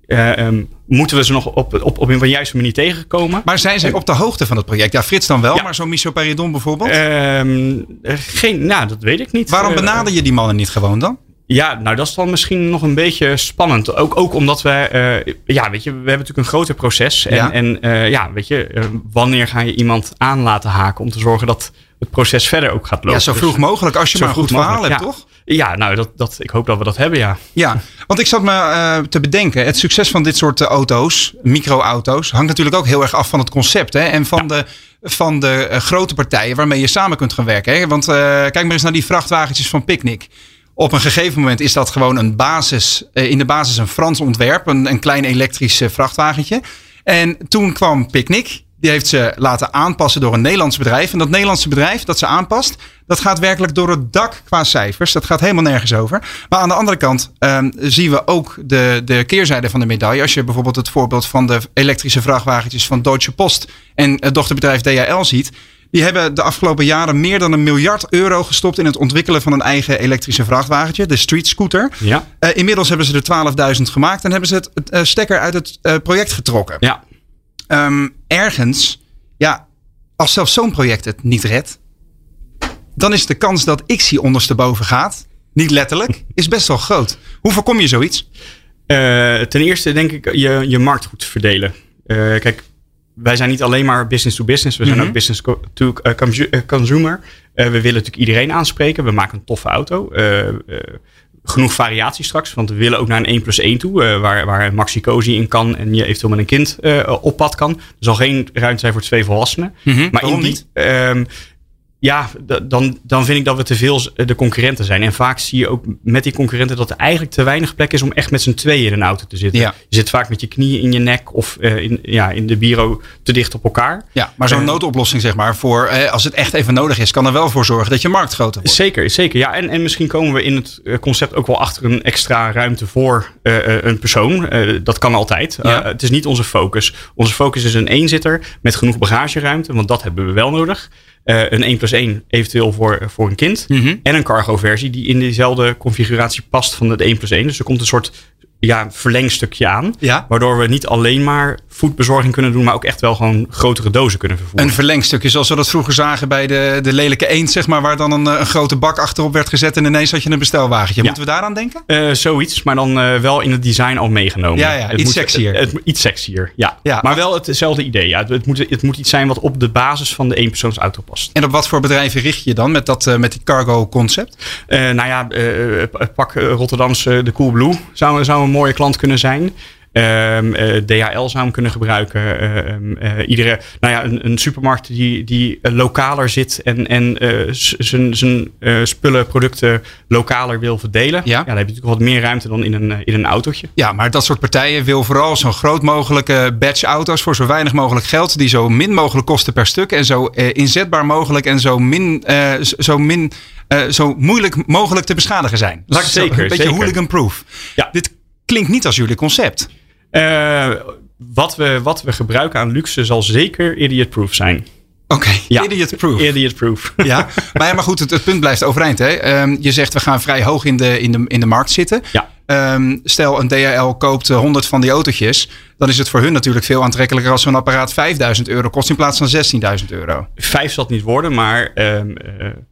uh, um, moeten we ze nog op, op, op een juiste manier tegenkomen. Maar zijn zij op de hoogte van het project? Ja, Frits dan wel, ja. maar zo'n Michel Paridon bijvoorbeeld? Um, geen, nou, dat weet ik niet. Waarom benader je die mannen niet gewoon dan? Ja, nou dat is dan misschien nog een beetje spannend. Ook, ook omdat we, uh, ja, weet je, we hebben natuurlijk een groter proces. En ja, en, uh, ja weet je, uh, wanneer ga je iemand aan laten haken om te zorgen dat het proces verder ook gaat lopen. Ja, zo vroeg dus, mogelijk, als je maar een goed verhaal hebt, ja. toch? Ja, nou, dat, dat, ik hoop dat we dat hebben, ja. Ja, want ik zat me uh, te bedenken, het succes van dit soort auto's, microauto's, hangt natuurlijk ook heel erg af van het concept hè, en van ja. de van de grote partijen waarmee je samen kunt gaan werken. Hè? Want kijk maar eens naar die vrachtwagentjes van Picnic. Op een gegeven moment is dat gewoon een basis, in de basis een Frans ontwerp, een, een klein elektrisch vrachtwagentje. En toen kwam Picnic die heeft ze laten aanpassen door een Nederlands bedrijf. En dat Nederlandse bedrijf dat ze aanpast, dat gaat werkelijk door het dak qua cijfers. Dat gaat helemaal nergens over. Maar aan de andere kant um, zien we ook de, de keerzijde van de medaille. Als je bijvoorbeeld het voorbeeld van de elektrische vrachtwagentjes van Deutsche Post en het dochterbedrijf DHL ziet. Die hebben de afgelopen jaren meer dan een miljard euro gestopt in het ontwikkelen van een eigen elektrische vrachtwagentje, de Street Scooter. Ja. Uh, inmiddels hebben ze er 12.000 gemaakt en hebben ze het uh, stekker uit het uh, project getrokken. Ja. Um, ergens, ja, als zelfs zo'n project het niet redt, dan is de kans dat ik zie ondersteboven gaat, niet letterlijk, [laughs] is best wel groot. Hoe voorkom je zoiets? Ten eerste denk ik je, je markt goed verdelen. Kijk, wij zijn niet alleen maar business to business, we zijn mm -hmm. ook business to uh, consumer. we willen natuurlijk iedereen aanspreken. We maken een toffe auto genoeg variatie straks. Want we willen ook naar een 1 plus 1 toe. Waar, waar Maxi Cozy in kan. En je eventueel met een kind op pad kan. Er zal geen ruimte zijn voor twee volwassenen. Mm -hmm. maar Waarom in die, um, ja, dan, dan vind ik dat we te veel de concurrenten zijn. En vaak zie je ook met die concurrenten dat er eigenlijk te weinig plek is om echt met z'n tweeën in een auto te zitten. Ja. Je zit vaak met je knieën in je nek of uh, in, ja, in de bureau te dicht op elkaar. Ja, maar zo'n uh, noodoplossing, zeg maar, voor uh, als het echt even nodig is, kan er wel voor zorgen dat je markt groter wordt. Zeker, zeker. Ja, en, en misschien komen we in het concept ook wel achter een extra ruimte voor een persoon. dat kan altijd. Ja. het is niet onze focus. Onze focus is een eenzitter met genoeg bagageruimte, want dat hebben we wel nodig. Uh, een 1 plus 1 eventueel voor, voor een kind. Mm -hmm. En een cargo versie die in dezelfde configuratie past van het 1 plus 1. Dus er komt een soort ja, verlengstukje aan. Ja. Waardoor we niet alleen maar voedbezorging kunnen doen, maar ook echt wel gewoon grotere dozen kunnen vervoeren. Een verlengstukje zoals we dat vroeger zagen bij de, de lelijke eend, zeg maar, waar dan een, een grote bak achterop werd gezet en ineens had je een bestelwagentje. Ja. Moeten we daaraan denken? Uh, zoiets, maar dan uh, wel in het design al meegenomen. Ja, ja het iets moet, sexier. Het, het, iets sexier, ja. ja. Maar wel hetzelfde idee. Ja. Het, moet, het moet iets zijn wat op de basis van de eenpersoonsauto past. En op wat voor bedrijven richt je dan met, dat, uh, met die cargo concept? Nou ja, pak Rotterdamse de Coolblue zou, zou een mooie klant kunnen zijn. Um, uh, DHL zou hem kunnen gebruiken. Uh, iedere, nou ja, een, een, supermarkt die, die lokaler zit en, en zijn spullen, producten lokaler wil verdelen. Ja. ja, dan heb je natuurlijk wat meer ruimte dan in een, in een autootje. Ja, maar dat soort partijen wil vooral zo groot mogelijke batch auto's voor zo weinig mogelijk geld, die zo min mogelijk kosten per stuk en zo inzetbaar mogelijk en zo min, zo min zo moeilijk mogelijk te beschadigen zijn. Laat ik zeker, een beetje hooligan-proof. Ja. Dit klinkt niet als jullie concept. Uh, wat, we, wat we gebruiken aan luxe zal zeker idiot-proof zijn. Oké, okay, ja. idiot-proof. Idiot-proof. Ja, maar, ja, maar goed, het, het, punt blijft overeind. Hè? Um, je zegt we gaan vrij hoog in de, in de, in de markt zitten. Ja. Um, stel een DHL koopt 100 van die autootjes. Dan is het voor hun natuurlijk veel aantrekkelijker als zo'n apparaat 5000 euro kost in plaats van 16.000 euro. Vijf zal het niet worden, maar um, uh,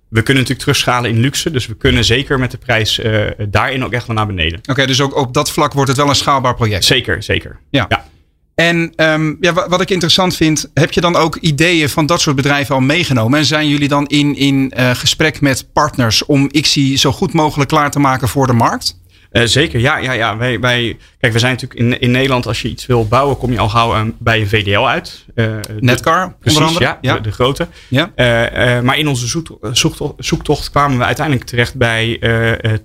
we kunnen natuurlijk terugschalen in luxe. Dus we kunnen zeker met de prijs uh, daarin ook echt wel naar beneden. Oké, okay, dus ook op dat vlak wordt het wel een schaalbaar project. Zeker, zeker. Ja. ja. En um, ja, wat ik interessant vind, heb je dan ook ideeën van dat soort bedrijven al meegenomen? En zijn jullie dan in, in uh, gesprek met partners om ICSI zo goed mogelijk klaar te maken voor de markt? Uh, zeker, ja. ja, ja. Wij, wij, kijk, we zijn natuurlijk in, in Nederland, als je iets wil bouwen, kom je al gauw uh, bij een VDL uit. Uh, Netcar, precies, onder andere. Ja, De, de, grote. Ja. maar in onze zoektocht, zoektocht, kwamen we uiteindelijk terecht bij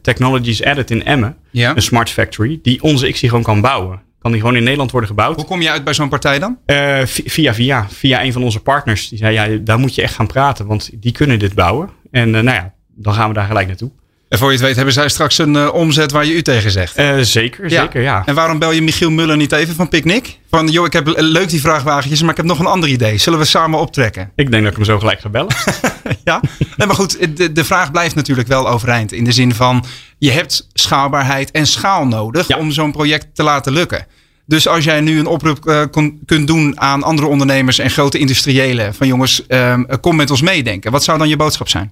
Technologies Added in Emmen. Ja. Een smart factory, die onze XI gewoon kan bouwen. Kan die gewoon in Nederland worden gebouwd. Hoe kom je uit bij zo'n partij dan? via, via, via een van onze partners. Die zei, ja, daar moet je echt gaan praten, want die kunnen dit bouwen. En nou ja, dan gaan we daar gelijk naartoe. En voor je het weet hebben zij straks een uh, omzet waar je u tegen zegt. Uh, zeker, ja. zeker, ja. En waarom bel je Michiel Muller niet even van Picnic? Van, joh, ik heb leuk die vraagwagentjes, maar ik heb nog een ander idee. Zullen we samen optrekken? Ik denk dat ik hem zo gelijk ga bellen. [laughs] ja, nee, maar goed, de, de vraag blijft natuurlijk wel overeind. In de zin van, je hebt schaalbaarheid en schaal nodig om zo'n project te laten lukken. Dus als jij nu een oproep uh, kon, kunt doen aan andere ondernemers en grote industriëlen. Van jongens, uh, kom met ons meedenken. Wat zou dan je boodschap zijn?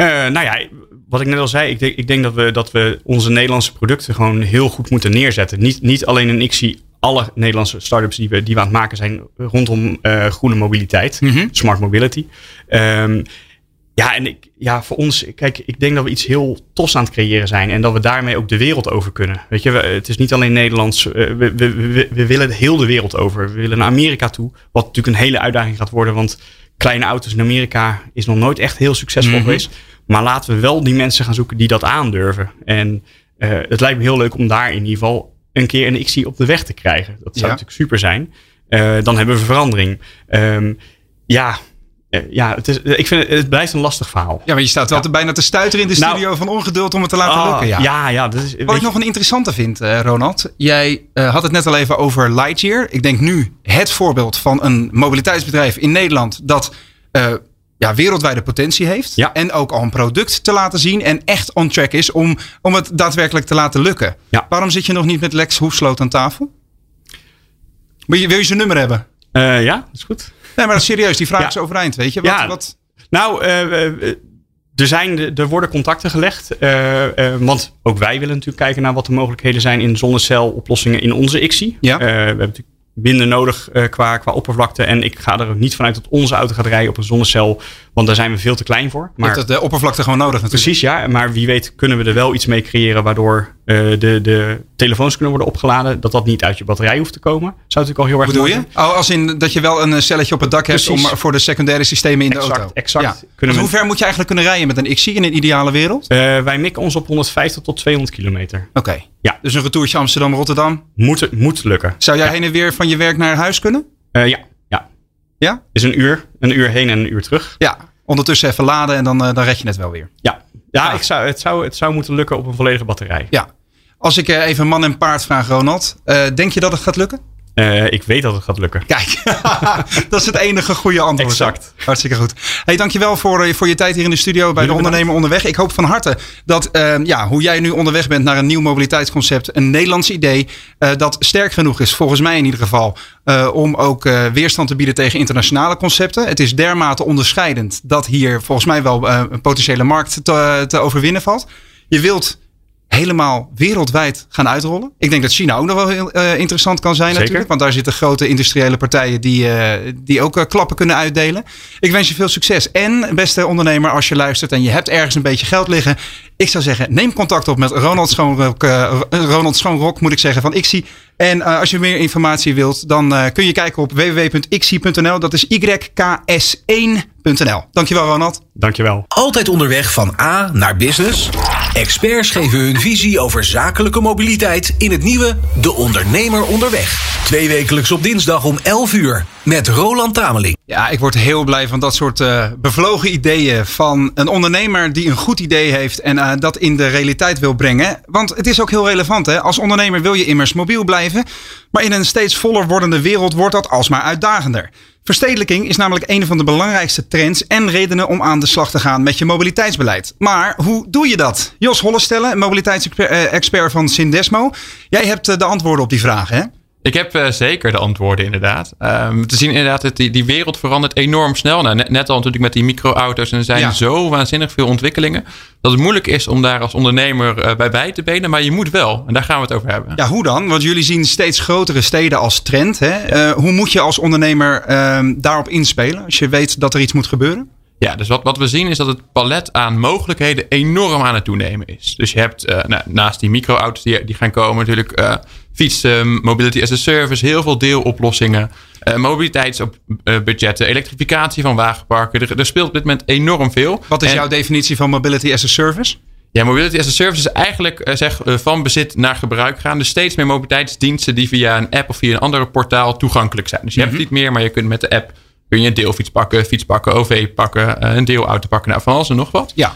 Uh, nou ja, wat ik net al zei, ik denk, ik denk dat, we, dat we onze Nederlandse producten gewoon heel goed moeten neerzetten. Niet, niet alleen een ik zie alle Nederlandse startups die we, die we aan het maken zijn rondom uh, groene mobiliteit, mm -hmm. smart mobility. Um, ja, en ik, ja, voor ons, kijk, ik denk dat we iets heel tofs aan het creëren zijn. En dat we daarmee ook de wereld over kunnen. Weet je, het is niet alleen Nederlands. Uh, we, we, we, we, willen heel de wereld over. We willen naar Amerika toe. Wat natuurlijk een hele uitdaging gaat worden. Want kleine auto's in Amerika is nog nooit echt heel succesvol mm -hmm. geweest. Maar laten we wel die mensen gaan zoeken die dat aandurven. En uh, het lijkt me heel leuk om daar in ieder geval een keer een XC op de weg te krijgen. Dat zou ja. natuurlijk super zijn. Uh, dan hebben we verandering. Um, ja, ja, het, is, ik vind het, het, blijft een lastig verhaal. Ja, maar je staat wel ja. bijna te stuiteren in de studio nou, van ongeduld om het te laten oh, lukken. Ja, ja, ja dat is, Wat ik nog een interessante vind, uh, Ronald. Jij uh, had het net al even over Lightyear. Ik denk nu het voorbeeld van een mobiliteitsbedrijf in Nederland dat ja, wereldwijde potentie heeft. Ja. En ook al een product te laten zien. En echt on track is om, om het daadwerkelijk te laten lukken. Waarom zit je nog niet met Lex Hoefsloot aan tafel? Wil je, wil je zijn nummer hebben? Ja, dat is goed. Nee, maar serieus, die vraag ja. is overeind. Weet je? Wat, ja. wat... Nou, uh, er, zijn, er worden contacten gelegd. Uh, want ook wij willen natuurlijk kijken naar wat de mogelijkheden zijn in zonneceloplossingen in onze ICSI. Ja. we hebben natuurlijk minder nodig qua, qua oppervlakte. En ik ga er niet vanuit dat onze auto gaat rijden op een zonnecel. Want daar zijn we veel te klein voor. Maar, hebt de oppervlakte gewoon nodig natuurlijk. Precies, ja. Maar wie weet kunnen we er wel iets mee creëren... waardoor uh, de, de telefoons kunnen worden opgeladen. Dat dat niet uit je batterij hoeft te komen. Zou natuurlijk al heel erg bedoel je? Oh, als in dat je wel een celletje op het dak hebt... Om, voor de secundaire systemen in exact, de auto. Exact. Ja. Kunnen we... Hoe ver moet je eigenlijk kunnen rijden met een XC in een ideale wereld? Uh, wij mikken ons op 150 tot 200 kilometer. Oké. Okay. Ja. Dus een retourtje Amsterdam-Rotterdam? Moet, moet lukken. Zou jij ja. heen en weer van je werk naar huis kunnen? Uh, ja. ja. Ja? Is een uur. Een uur heen en een uur terug. Ja. Ondertussen even laden en dan, uh, dan red je het wel weer. Ja. Ja, ik zou, het, zou, het zou moeten lukken op een volledige batterij. Ja. Als ik uh, even man en paard vraag, Ronald. denk je dat het gaat lukken? Uh, ik weet dat het gaat lukken. Kijk, [laughs] dat is het enige goede antwoord. Exact. Hartstikke goed. Hey, dankjewel voor, voor je tijd hier in de studio bij de Ondernemer Onderweg. Ik hoop van harte dat uh, ja, hoe jij nu onderweg bent naar een nieuw mobiliteitsconcept, een Nederlands idee, uh, dat sterk genoeg is, volgens mij in ieder geval, om ook weerstand te bieden tegen internationale concepten. Het is dermate onderscheidend dat hier volgens mij wel een potentiële markt te, te overwinnen valt. Je wilt helemaal wereldwijd gaan uitrollen. Ik denk dat China ook nog wel heel uh, interessant kan zijn Zeker. natuurlijk. Want daar zitten grote industriële partijen die, uh, die ook uh, klappen kunnen uitdelen. Ik wens je veel succes. En beste ondernemer, als je luistert en je hebt ergens een beetje geld liggen. Ik zou zeggen, neem contact op met Ronald Schoonrok, Ronald Schoonrok moet ik zeggen, van ICSI. En als je meer informatie wilt, dan kun je kijken op www.ixi.nl. Dat is YKS1.nl. Dankjewel Ronald. Dankjewel. Altijd onderweg van A naar business? Experts geven hun visie over zakelijke mobiliteit in het nieuwe De Ondernemer Onderweg. Twee wekelijks op dinsdag om 11 uur met Roland Tameling. Ja, ik word heel blij van dat soort uh, bevlogen ideeën van een ondernemer die een goed idee heeft en uh, dat in de realiteit wil brengen. Want het is ook heel relevant. Hè? Als ondernemer wil je immers mobiel blijven, maar in een steeds voller wordende wereld wordt dat alsmaar uitdagender. Verstedelijking is namelijk een van de belangrijkste trends en redenen om aan de slag te gaan met je mobiliteitsbeleid. Maar hoe doe je dat? Jos Hollestelle, mobiliteitsexpert van Sindesmo. Jij hebt de antwoorden op die vragen, hè? Ik heb uh, zeker de antwoorden, inderdaad. Um, te zien inderdaad, dat die, die wereld verandert enorm snel. Nou, net, net al natuurlijk met die microauto's. En er zijn ja. zo waanzinnig veel ontwikkelingen. Dat het moeilijk is om daar als ondernemer uh, bij bij te benen. Maar je moet wel. En daar gaan we het over hebben. Ja, hoe dan? Want jullie zien steeds grotere steden als trend. Hè? Uh, hoe moet je als ondernemer daarop inspelen? Als je weet dat er iets moet gebeuren? Ja, dus wat, wat we zien is dat het palet aan mogelijkheden enorm aan het toenemen is. Dus je hebt uh, nou, naast die microauto's die, die gaan komen natuurlijk uh, fietsen, mobility as a service, heel veel deeloplossingen, uh, mobiliteitsbudgetten, elektrificatie van wagenparken. Er, er, speelt op dit moment enorm veel. Wat is jouw definitie van mobility as a service? Ja, mobility as a service is eigenlijk zeg, van bezit naar gebruik gaan. Dus steeds meer mobiliteitsdiensten die via een app of via een ander portaal toegankelijk zijn. Dus je hebt niet meer, maar je kunt met de app kun je een deelfiets pakken, fiets pakken, OV pakken, een deelauto pakken. Nou, van alles en nog wat. Ja.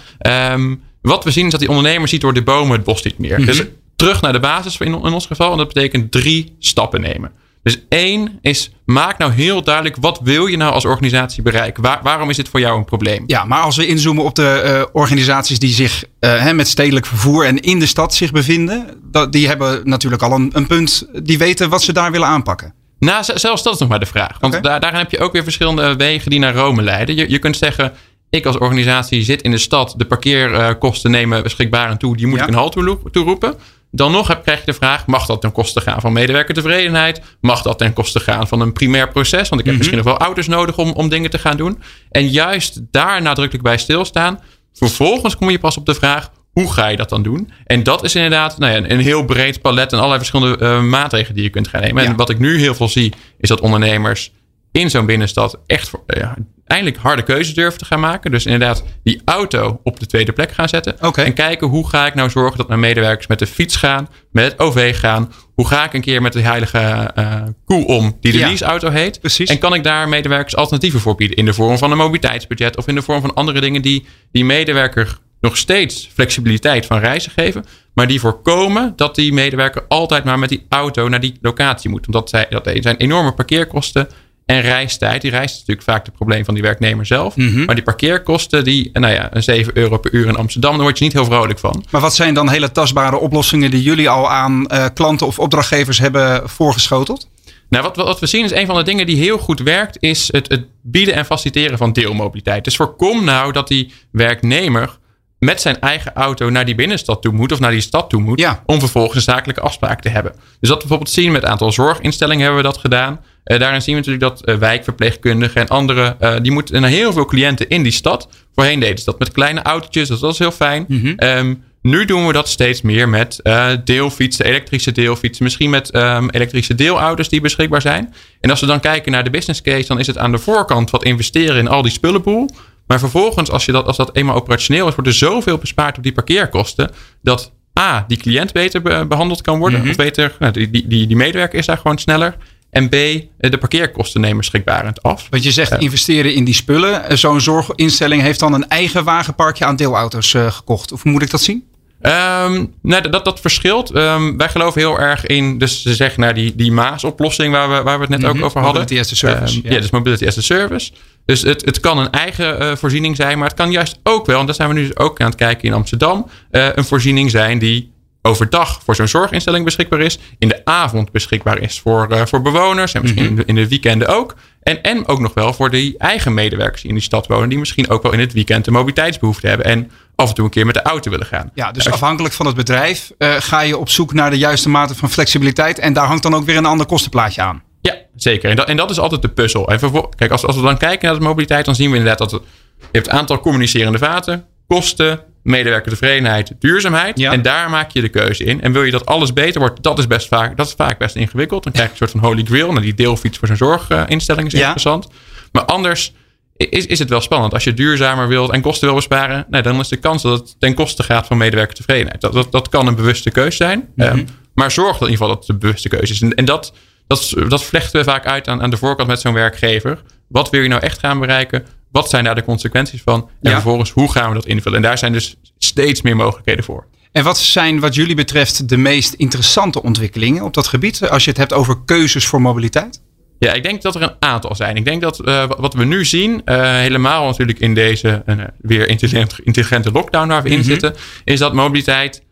Um, wat we zien is dat die ondernemer ziet door de bomen het bos niet meer. Dus terug naar de basis in, in ons geval. En dat betekent drie stappen nemen. Dus één is, maak nou heel duidelijk, wat wil je nou als organisatie bereiken? Waar, waarom is dit voor jou een probleem? Ja, maar als we inzoomen op de uh, organisaties die zich uh, met stedelijk vervoer en in de stad zich bevinden, dat, die hebben natuurlijk al een, een punt, die weten wat ze daar willen aanpakken. Nou, zelfs dat is nog maar de vraag. Want okay. daar, daarin heb je ook weer verschillende wegen die naar Rome leiden. Je, je kunt zeggen, ik als organisatie zit in de stad, de parkeerkosten nemen beschikbaar en toe, die moet ja. ik een halt toeroepen. Dan nog heb, krijg je de vraag: mag dat ten koste gaan van medewerkertevredenheid? Mag dat ten koste gaan van een primair proces? Want ik heb mm-hmm. misschien nog wel ouders nodig om, om dingen te gaan doen. En juist daar nadrukkelijk bij stilstaan. Vervolgens kom je pas op de vraag: hoe ga je dat dan doen? En dat is inderdaad nou ja, een, een heel breed palet en allerlei verschillende uh, maatregelen die je kunt gaan nemen. Ja. En wat ik nu heel veel zie, is dat ondernemers in zo'n binnenstad echt uh, eindelijk harde keuzes durven te gaan maken. Dus inderdaad die auto op de tweede plek gaan zetten. Okay. En kijken hoe ga ik nou zorgen dat mijn medewerkers met de fiets gaan, met het OV gaan. Hoe ga ik een keer met de heilige uh, koe om die de Ja. leaseauto heet? Precies. En kan ik daar medewerkers alternatieven voor bieden? In de vorm van een mobiliteitsbudget of in de vorm van andere dingen die die medewerker nog steeds flexibiliteit van reizen geven. Maar die voorkomen dat die medewerker altijd maar met die auto naar die locatie moet. Omdat zij, dat zijn enorme parkeerkosten en reistijd. Die reis is natuurlijk vaak het probleem van die werknemer zelf. Mhm. Maar die parkeerkosten, die, nou ja, een 7 euro per uur in Amsterdam, daar word je niet heel vrolijk van. Maar wat zijn dan hele tastbare oplossingen die jullie al aan uh, klanten of opdrachtgevers hebben voorgeschoteld? Nou, wat, wat we zien is een van de dingen die heel goed werkt, is het, het bieden en faciliteren van deelmobiliteit. Dus voorkom nou dat die werknemer met zijn eigen auto naar die binnenstad toe moet of naar die stad toe moet. Ja. Om vervolgens een zakelijke afspraak te hebben. Dus dat we bijvoorbeeld zien met een aantal zorginstellingen hebben we dat gedaan. Uh, daarin zien we natuurlijk dat uh, wijkverpleegkundigen en anderen, uh, die moeten naar heel veel cliënten in die stad. Voorheen deden ze dat met kleine autootjes, dus dat was heel fijn. Mhm. Um, nu doen we dat steeds meer met deelfietsen, elektrische deelfietsen. Misschien met um, elektrische deelauto's die beschikbaar zijn. En als we dan kijken naar de business case, dan is het aan de voorkant wat investeren in al die spullenboel. Maar vervolgens, als, je dat, als dat eenmaal operationeel is, wordt er zoveel bespaard op die parkeerkosten. Dat A, die cliënt beter be behandeld kan worden. Mhm. Of beter, nou, die, die, die medewerker is daar gewoon sneller. En B, de parkeerkosten nemen schrikbarend af. Want je zegt investeren in die spullen. Zo'n zorginstelling heeft dan een eigen wagenparkje aan deelauto's uh, gekocht. Of hoe moet ik dat zien? Um, nou, dat, dat verschilt. Um, wij geloven heel erg in, dus ze zeggen naar die, die Maas-oplossing waar we, waar we het net Mhm. ook over hadden. Mobility as a service, Um, ja. ja. dus mobility as a service. Dus het, het kan een eigen uh, voorziening zijn, maar het kan juist ook wel, en daar zijn we nu dus ook aan het kijken in Amsterdam, een voorziening zijn die overdag voor zo'n zorginstelling beschikbaar is, in de avond beschikbaar is voor, uh, voor bewoners en misschien Mhm. in, de, in de weekenden ook. En, en ook nog wel voor die eigen medewerkers die in die stad wonen, die misschien ook wel in het weekend een mobiliteitsbehoefte hebben en af en toe een keer met de auto willen gaan. Ja, dus afhankelijk van het bedrijf uh, ga je op zoek naar de juiste mate van flexibiliteit. En daar hangt dan ook weer een ander kostenplaatje aan. Ja, zeker. En dat, en dat is altijd de puzzel. En kijk, als, als we dan kijken naar de mobiliteit, dan zien we inderdaad dat het, je hebt een aantal communicerende vaten, kosten, medewerkertevredenheid, duurzaamheid. Ja. En daar maak je de keuze in. En wil je dat alles beter wordt, dat is best vaak, dat is vaak best ingewikkeld. Dan krijg je een soort van holy grail. Nou, die deelfiets voor zo'n zorginstelling is Ja. interessant. Maar anders is, is het wel spannend. Als je duurzamer wilt en kosten wil besparen, nou, dan is de kans dat het ten koste gaat van medewerkertevredenheid. Dat, dat, dat kan een bewuste keuze zijn. Mhm. Um, maar zorg dat in ieder geval dat het de bewuste keuze is. En, en dat, dat, dat vlechten we vaak uit aan, aan de voorkant met zo'n werkgever. Wat wil je nou echt gaan bereiken? Wat zijn daar de consequenties van? En Ja. vervolgens, hoe gaan we dat invullen? En daar zijn dus steeds meer mogelijkheden voor. En wat zijn wat jullie betreft de meest interessante ontwikkelingen op dat gebied? Als je het hebt over keuzes voor mobiliteit? Ja, ik denk dat er een aantal zijn. Ik denk dat uh, wat we nu zien, uh, helemaal natuurlijk in deze uh, weer intelligente, intelligente lockdown waar we in Mhm. zitten, is dat mobiliteit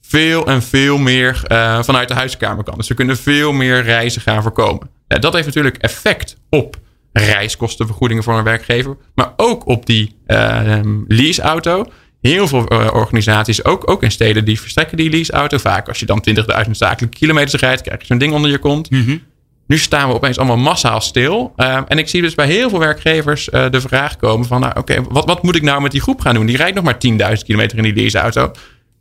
veel en veel meer vanuit de huiskamer kan. Dus we kunnen veel meer reizen gaan voorkomen. Ja, dat heeft natuurlijk effect op reiskostenvergoedingen voor een werkgever, maar ook op die uh, leaseauto. Heel veel uh, organisaties, ook, ook in steden, die verstrekken die leaseauto. Vaak als je dan 20.000 zakelijke kilometers rijdt, krijg je zo'n ding onder je kont. Mhm. Nu staan we opeens allemaal massaal stil. Ehm, en ik zie dus bij heel veel werkgevers de vraag komen van... Nou, oké, wat, wat moet ik nou met die groep gaan doen? Die rijdt nog maar 10.000 kilometer in die leaseauto.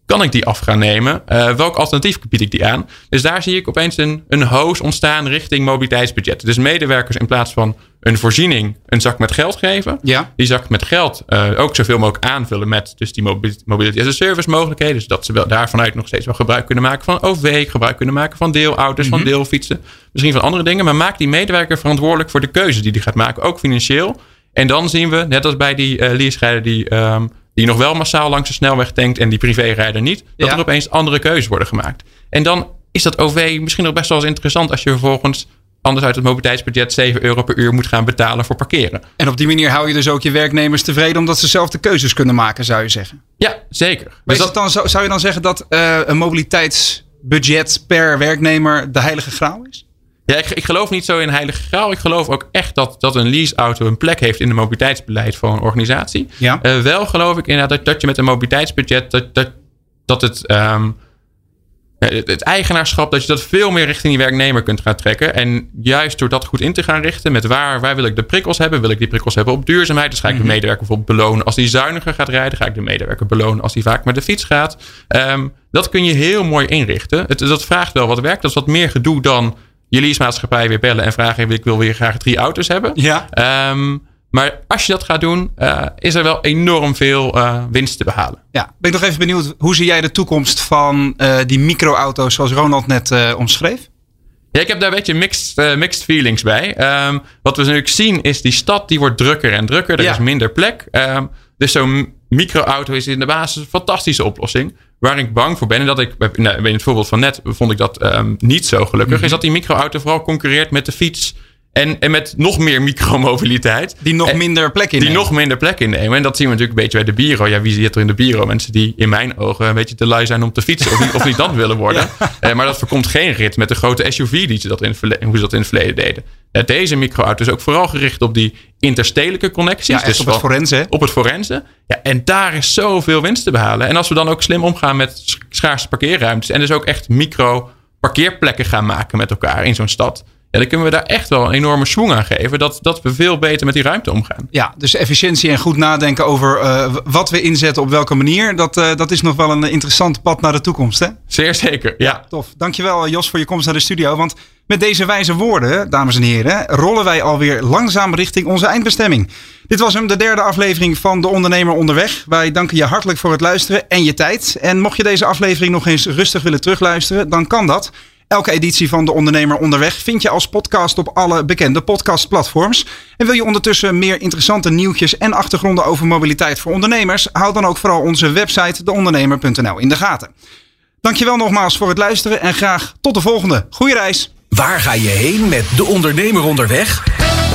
Kan ik die af gaan nemen? Uh, welk alternatief bied ik die aan? Dus daar zie ik opeens een, een hoos ontstaan richting mobiliteitsbudget. Dus medewerkers in plaats van een voorziening een zak met geld geven. Ja. Die zak met geld uh, ook zoveel mogelijk aanvullen met dus die mobility as a service mogelijkheden. Dus dat ze wel daarvanuit nog steeds wel gebruik kunnen maken van OV, gebruik kunnen maken van deelauto's, van mhm. deelfietsen. Misschien van andere dingen. Maar maak die medewerker verantwoordelijk voor de keuze die die gaat maken, ook financieel. En dan zien we, net als bij die uh, die um, die nog wel massaal langs de snelweg tankt en die privérijder niet, dat er opeens andere keuzes worden gemaakt. En dan is dat OV misschien nog best wel eens interessant als je vervolgens anders uit het mobiliteitsbudget 7 euro per uur moet gaan betalen voor parkeren. En op die manier hou je dus ook je werknemers tevreden omdat ze zelf de keuzes kunnen maken, zou je zeggen? Ja, zeker. Dus dat dan, zou je dan zeggen dat uh, een mobiliteitsbudget per werknemer de heilige graal is? Ja, ik, ik, geloof niet zo in heilige graal. Ik geloof ook echt dat, dat een leaseauto een plek heeft in het mobiliteitsbeleid van een organisatie. Ja. Uh, wel geloof ik inderdaad dat, dat je met een mobiliteitsbudget, dat, dat, dat het, um, het, eigenaarschap, dat je dat veel meer richting die werknemer kunt gaan trekken. En juist door dat goed in te gaan richten met waar, waar wil ik de prikkels hebben? Wil ik die prikkels hebben op duurzaamheid? Dus ga ik de mhm. medewerker bijvoorbeeld belonen als die zuiniger gaat rijden. Ga ik de medewerker belonen als hij vaak met de fiets gaat. Um, dat kun je heel mooi inrichten. Het, dat vraagt wel wat werk. Dat is wat meer gedoe dan je leasemaatschappij weer bellen en vragen: ik wil weer graag drie auto's hebben. Ja. Um, maar als je dat gaat doen, uh, is er wel enorm veel uh, winst te behalen. Ja, ben ik nog even benieuwd, hoe zie jij de toekomst van uh, die microauto's zoals Ronald net omschreef? Ja, ik heb daar een beetje mixed, mixed feelings bij. Um, wat we natuurlijk zien is die stad die wordt drukker en drukker. Er is minder plek. Um, dus zo'n microauto is in de basis een fantastische oplossing. Waar ik bang voor ben, en dat ik nou, in het voorbeeld van net vond ik dat um, niet zo gelukkig, mm -hmm. is dat die microauto vooral concurreert met de fiets. En, en met nog meer micromobiliteit. Die nog minder plek innemen. Die nog minder plek innemen. En dat zien we natuurlijk een beetje bij de Biro. Ja, wie zit er in de Biro? Mensen die in mijn ogen een beetje te lui zijn om te fietsen. Of niet, of niet dat willen worden. [laughs] ja. uh, maar dat voorkomt geen rit met de grote SUV die ze dat in, hoe ze dat in het verleden deden. Uh, deze microauto is ook vooral gericht op die interstedelijke connecties. Ja, dus op het forensen. Op het forensen. Ja, en daar is zoveel winst te behalen. En als we dan ook slim omgaan met schaarse parkeerruimtes. En dus ook echt micro parkeerplekken gaan maken met elkaar in zo'n stad ja, dan kunnen we daar echt wel een enorme swing aan geven. Dat, dat we veel beter met die ruimte omgaan. Ja, dus efficiëntie en goed nadenken over uh, wat we inzetten op welke manier. Dat, uh, dat is nog wel een interessant pad naar de toekomst, hè? Zeer zeker, ja. Tof. Dankjewel Jos voor je komst naar de studio. Want met deze wijze woorden, dames en heren, rollen wij alweer langzaam richting onze eindbestemming. Dit was hem, de derde aflevering van De Ondernemer Onderweg. Wij danken je hartelijk voor het luisteren en je tijd. En mocht je deze aflevering nog eens rustig willen terugluisteren, dan kan dat. Elke editie van De Ondernemer Onderweg vind je als podcast op alle bekende podcastplatforms. En wil je ondertussen meer interessante nieuwtjes en achtergronden over mobiliteit voor ondernemers? Houd dan ook vooral onze website deondernemer.nl in de gaten. Dankjewel nogmaals voor het luisteren en graag tot de volgende. Goeie reis! Waar ga je heen met De Ondernemer Onderweg?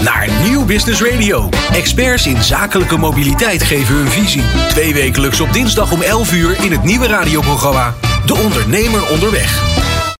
Naar Nieuw Business Radio. Experts in zakelijke mobiliteit geven hun visie. Twee wekelijks op dinsdag om 11 uur in het nieuwe radioprogramma De Ondernemer Onderweg.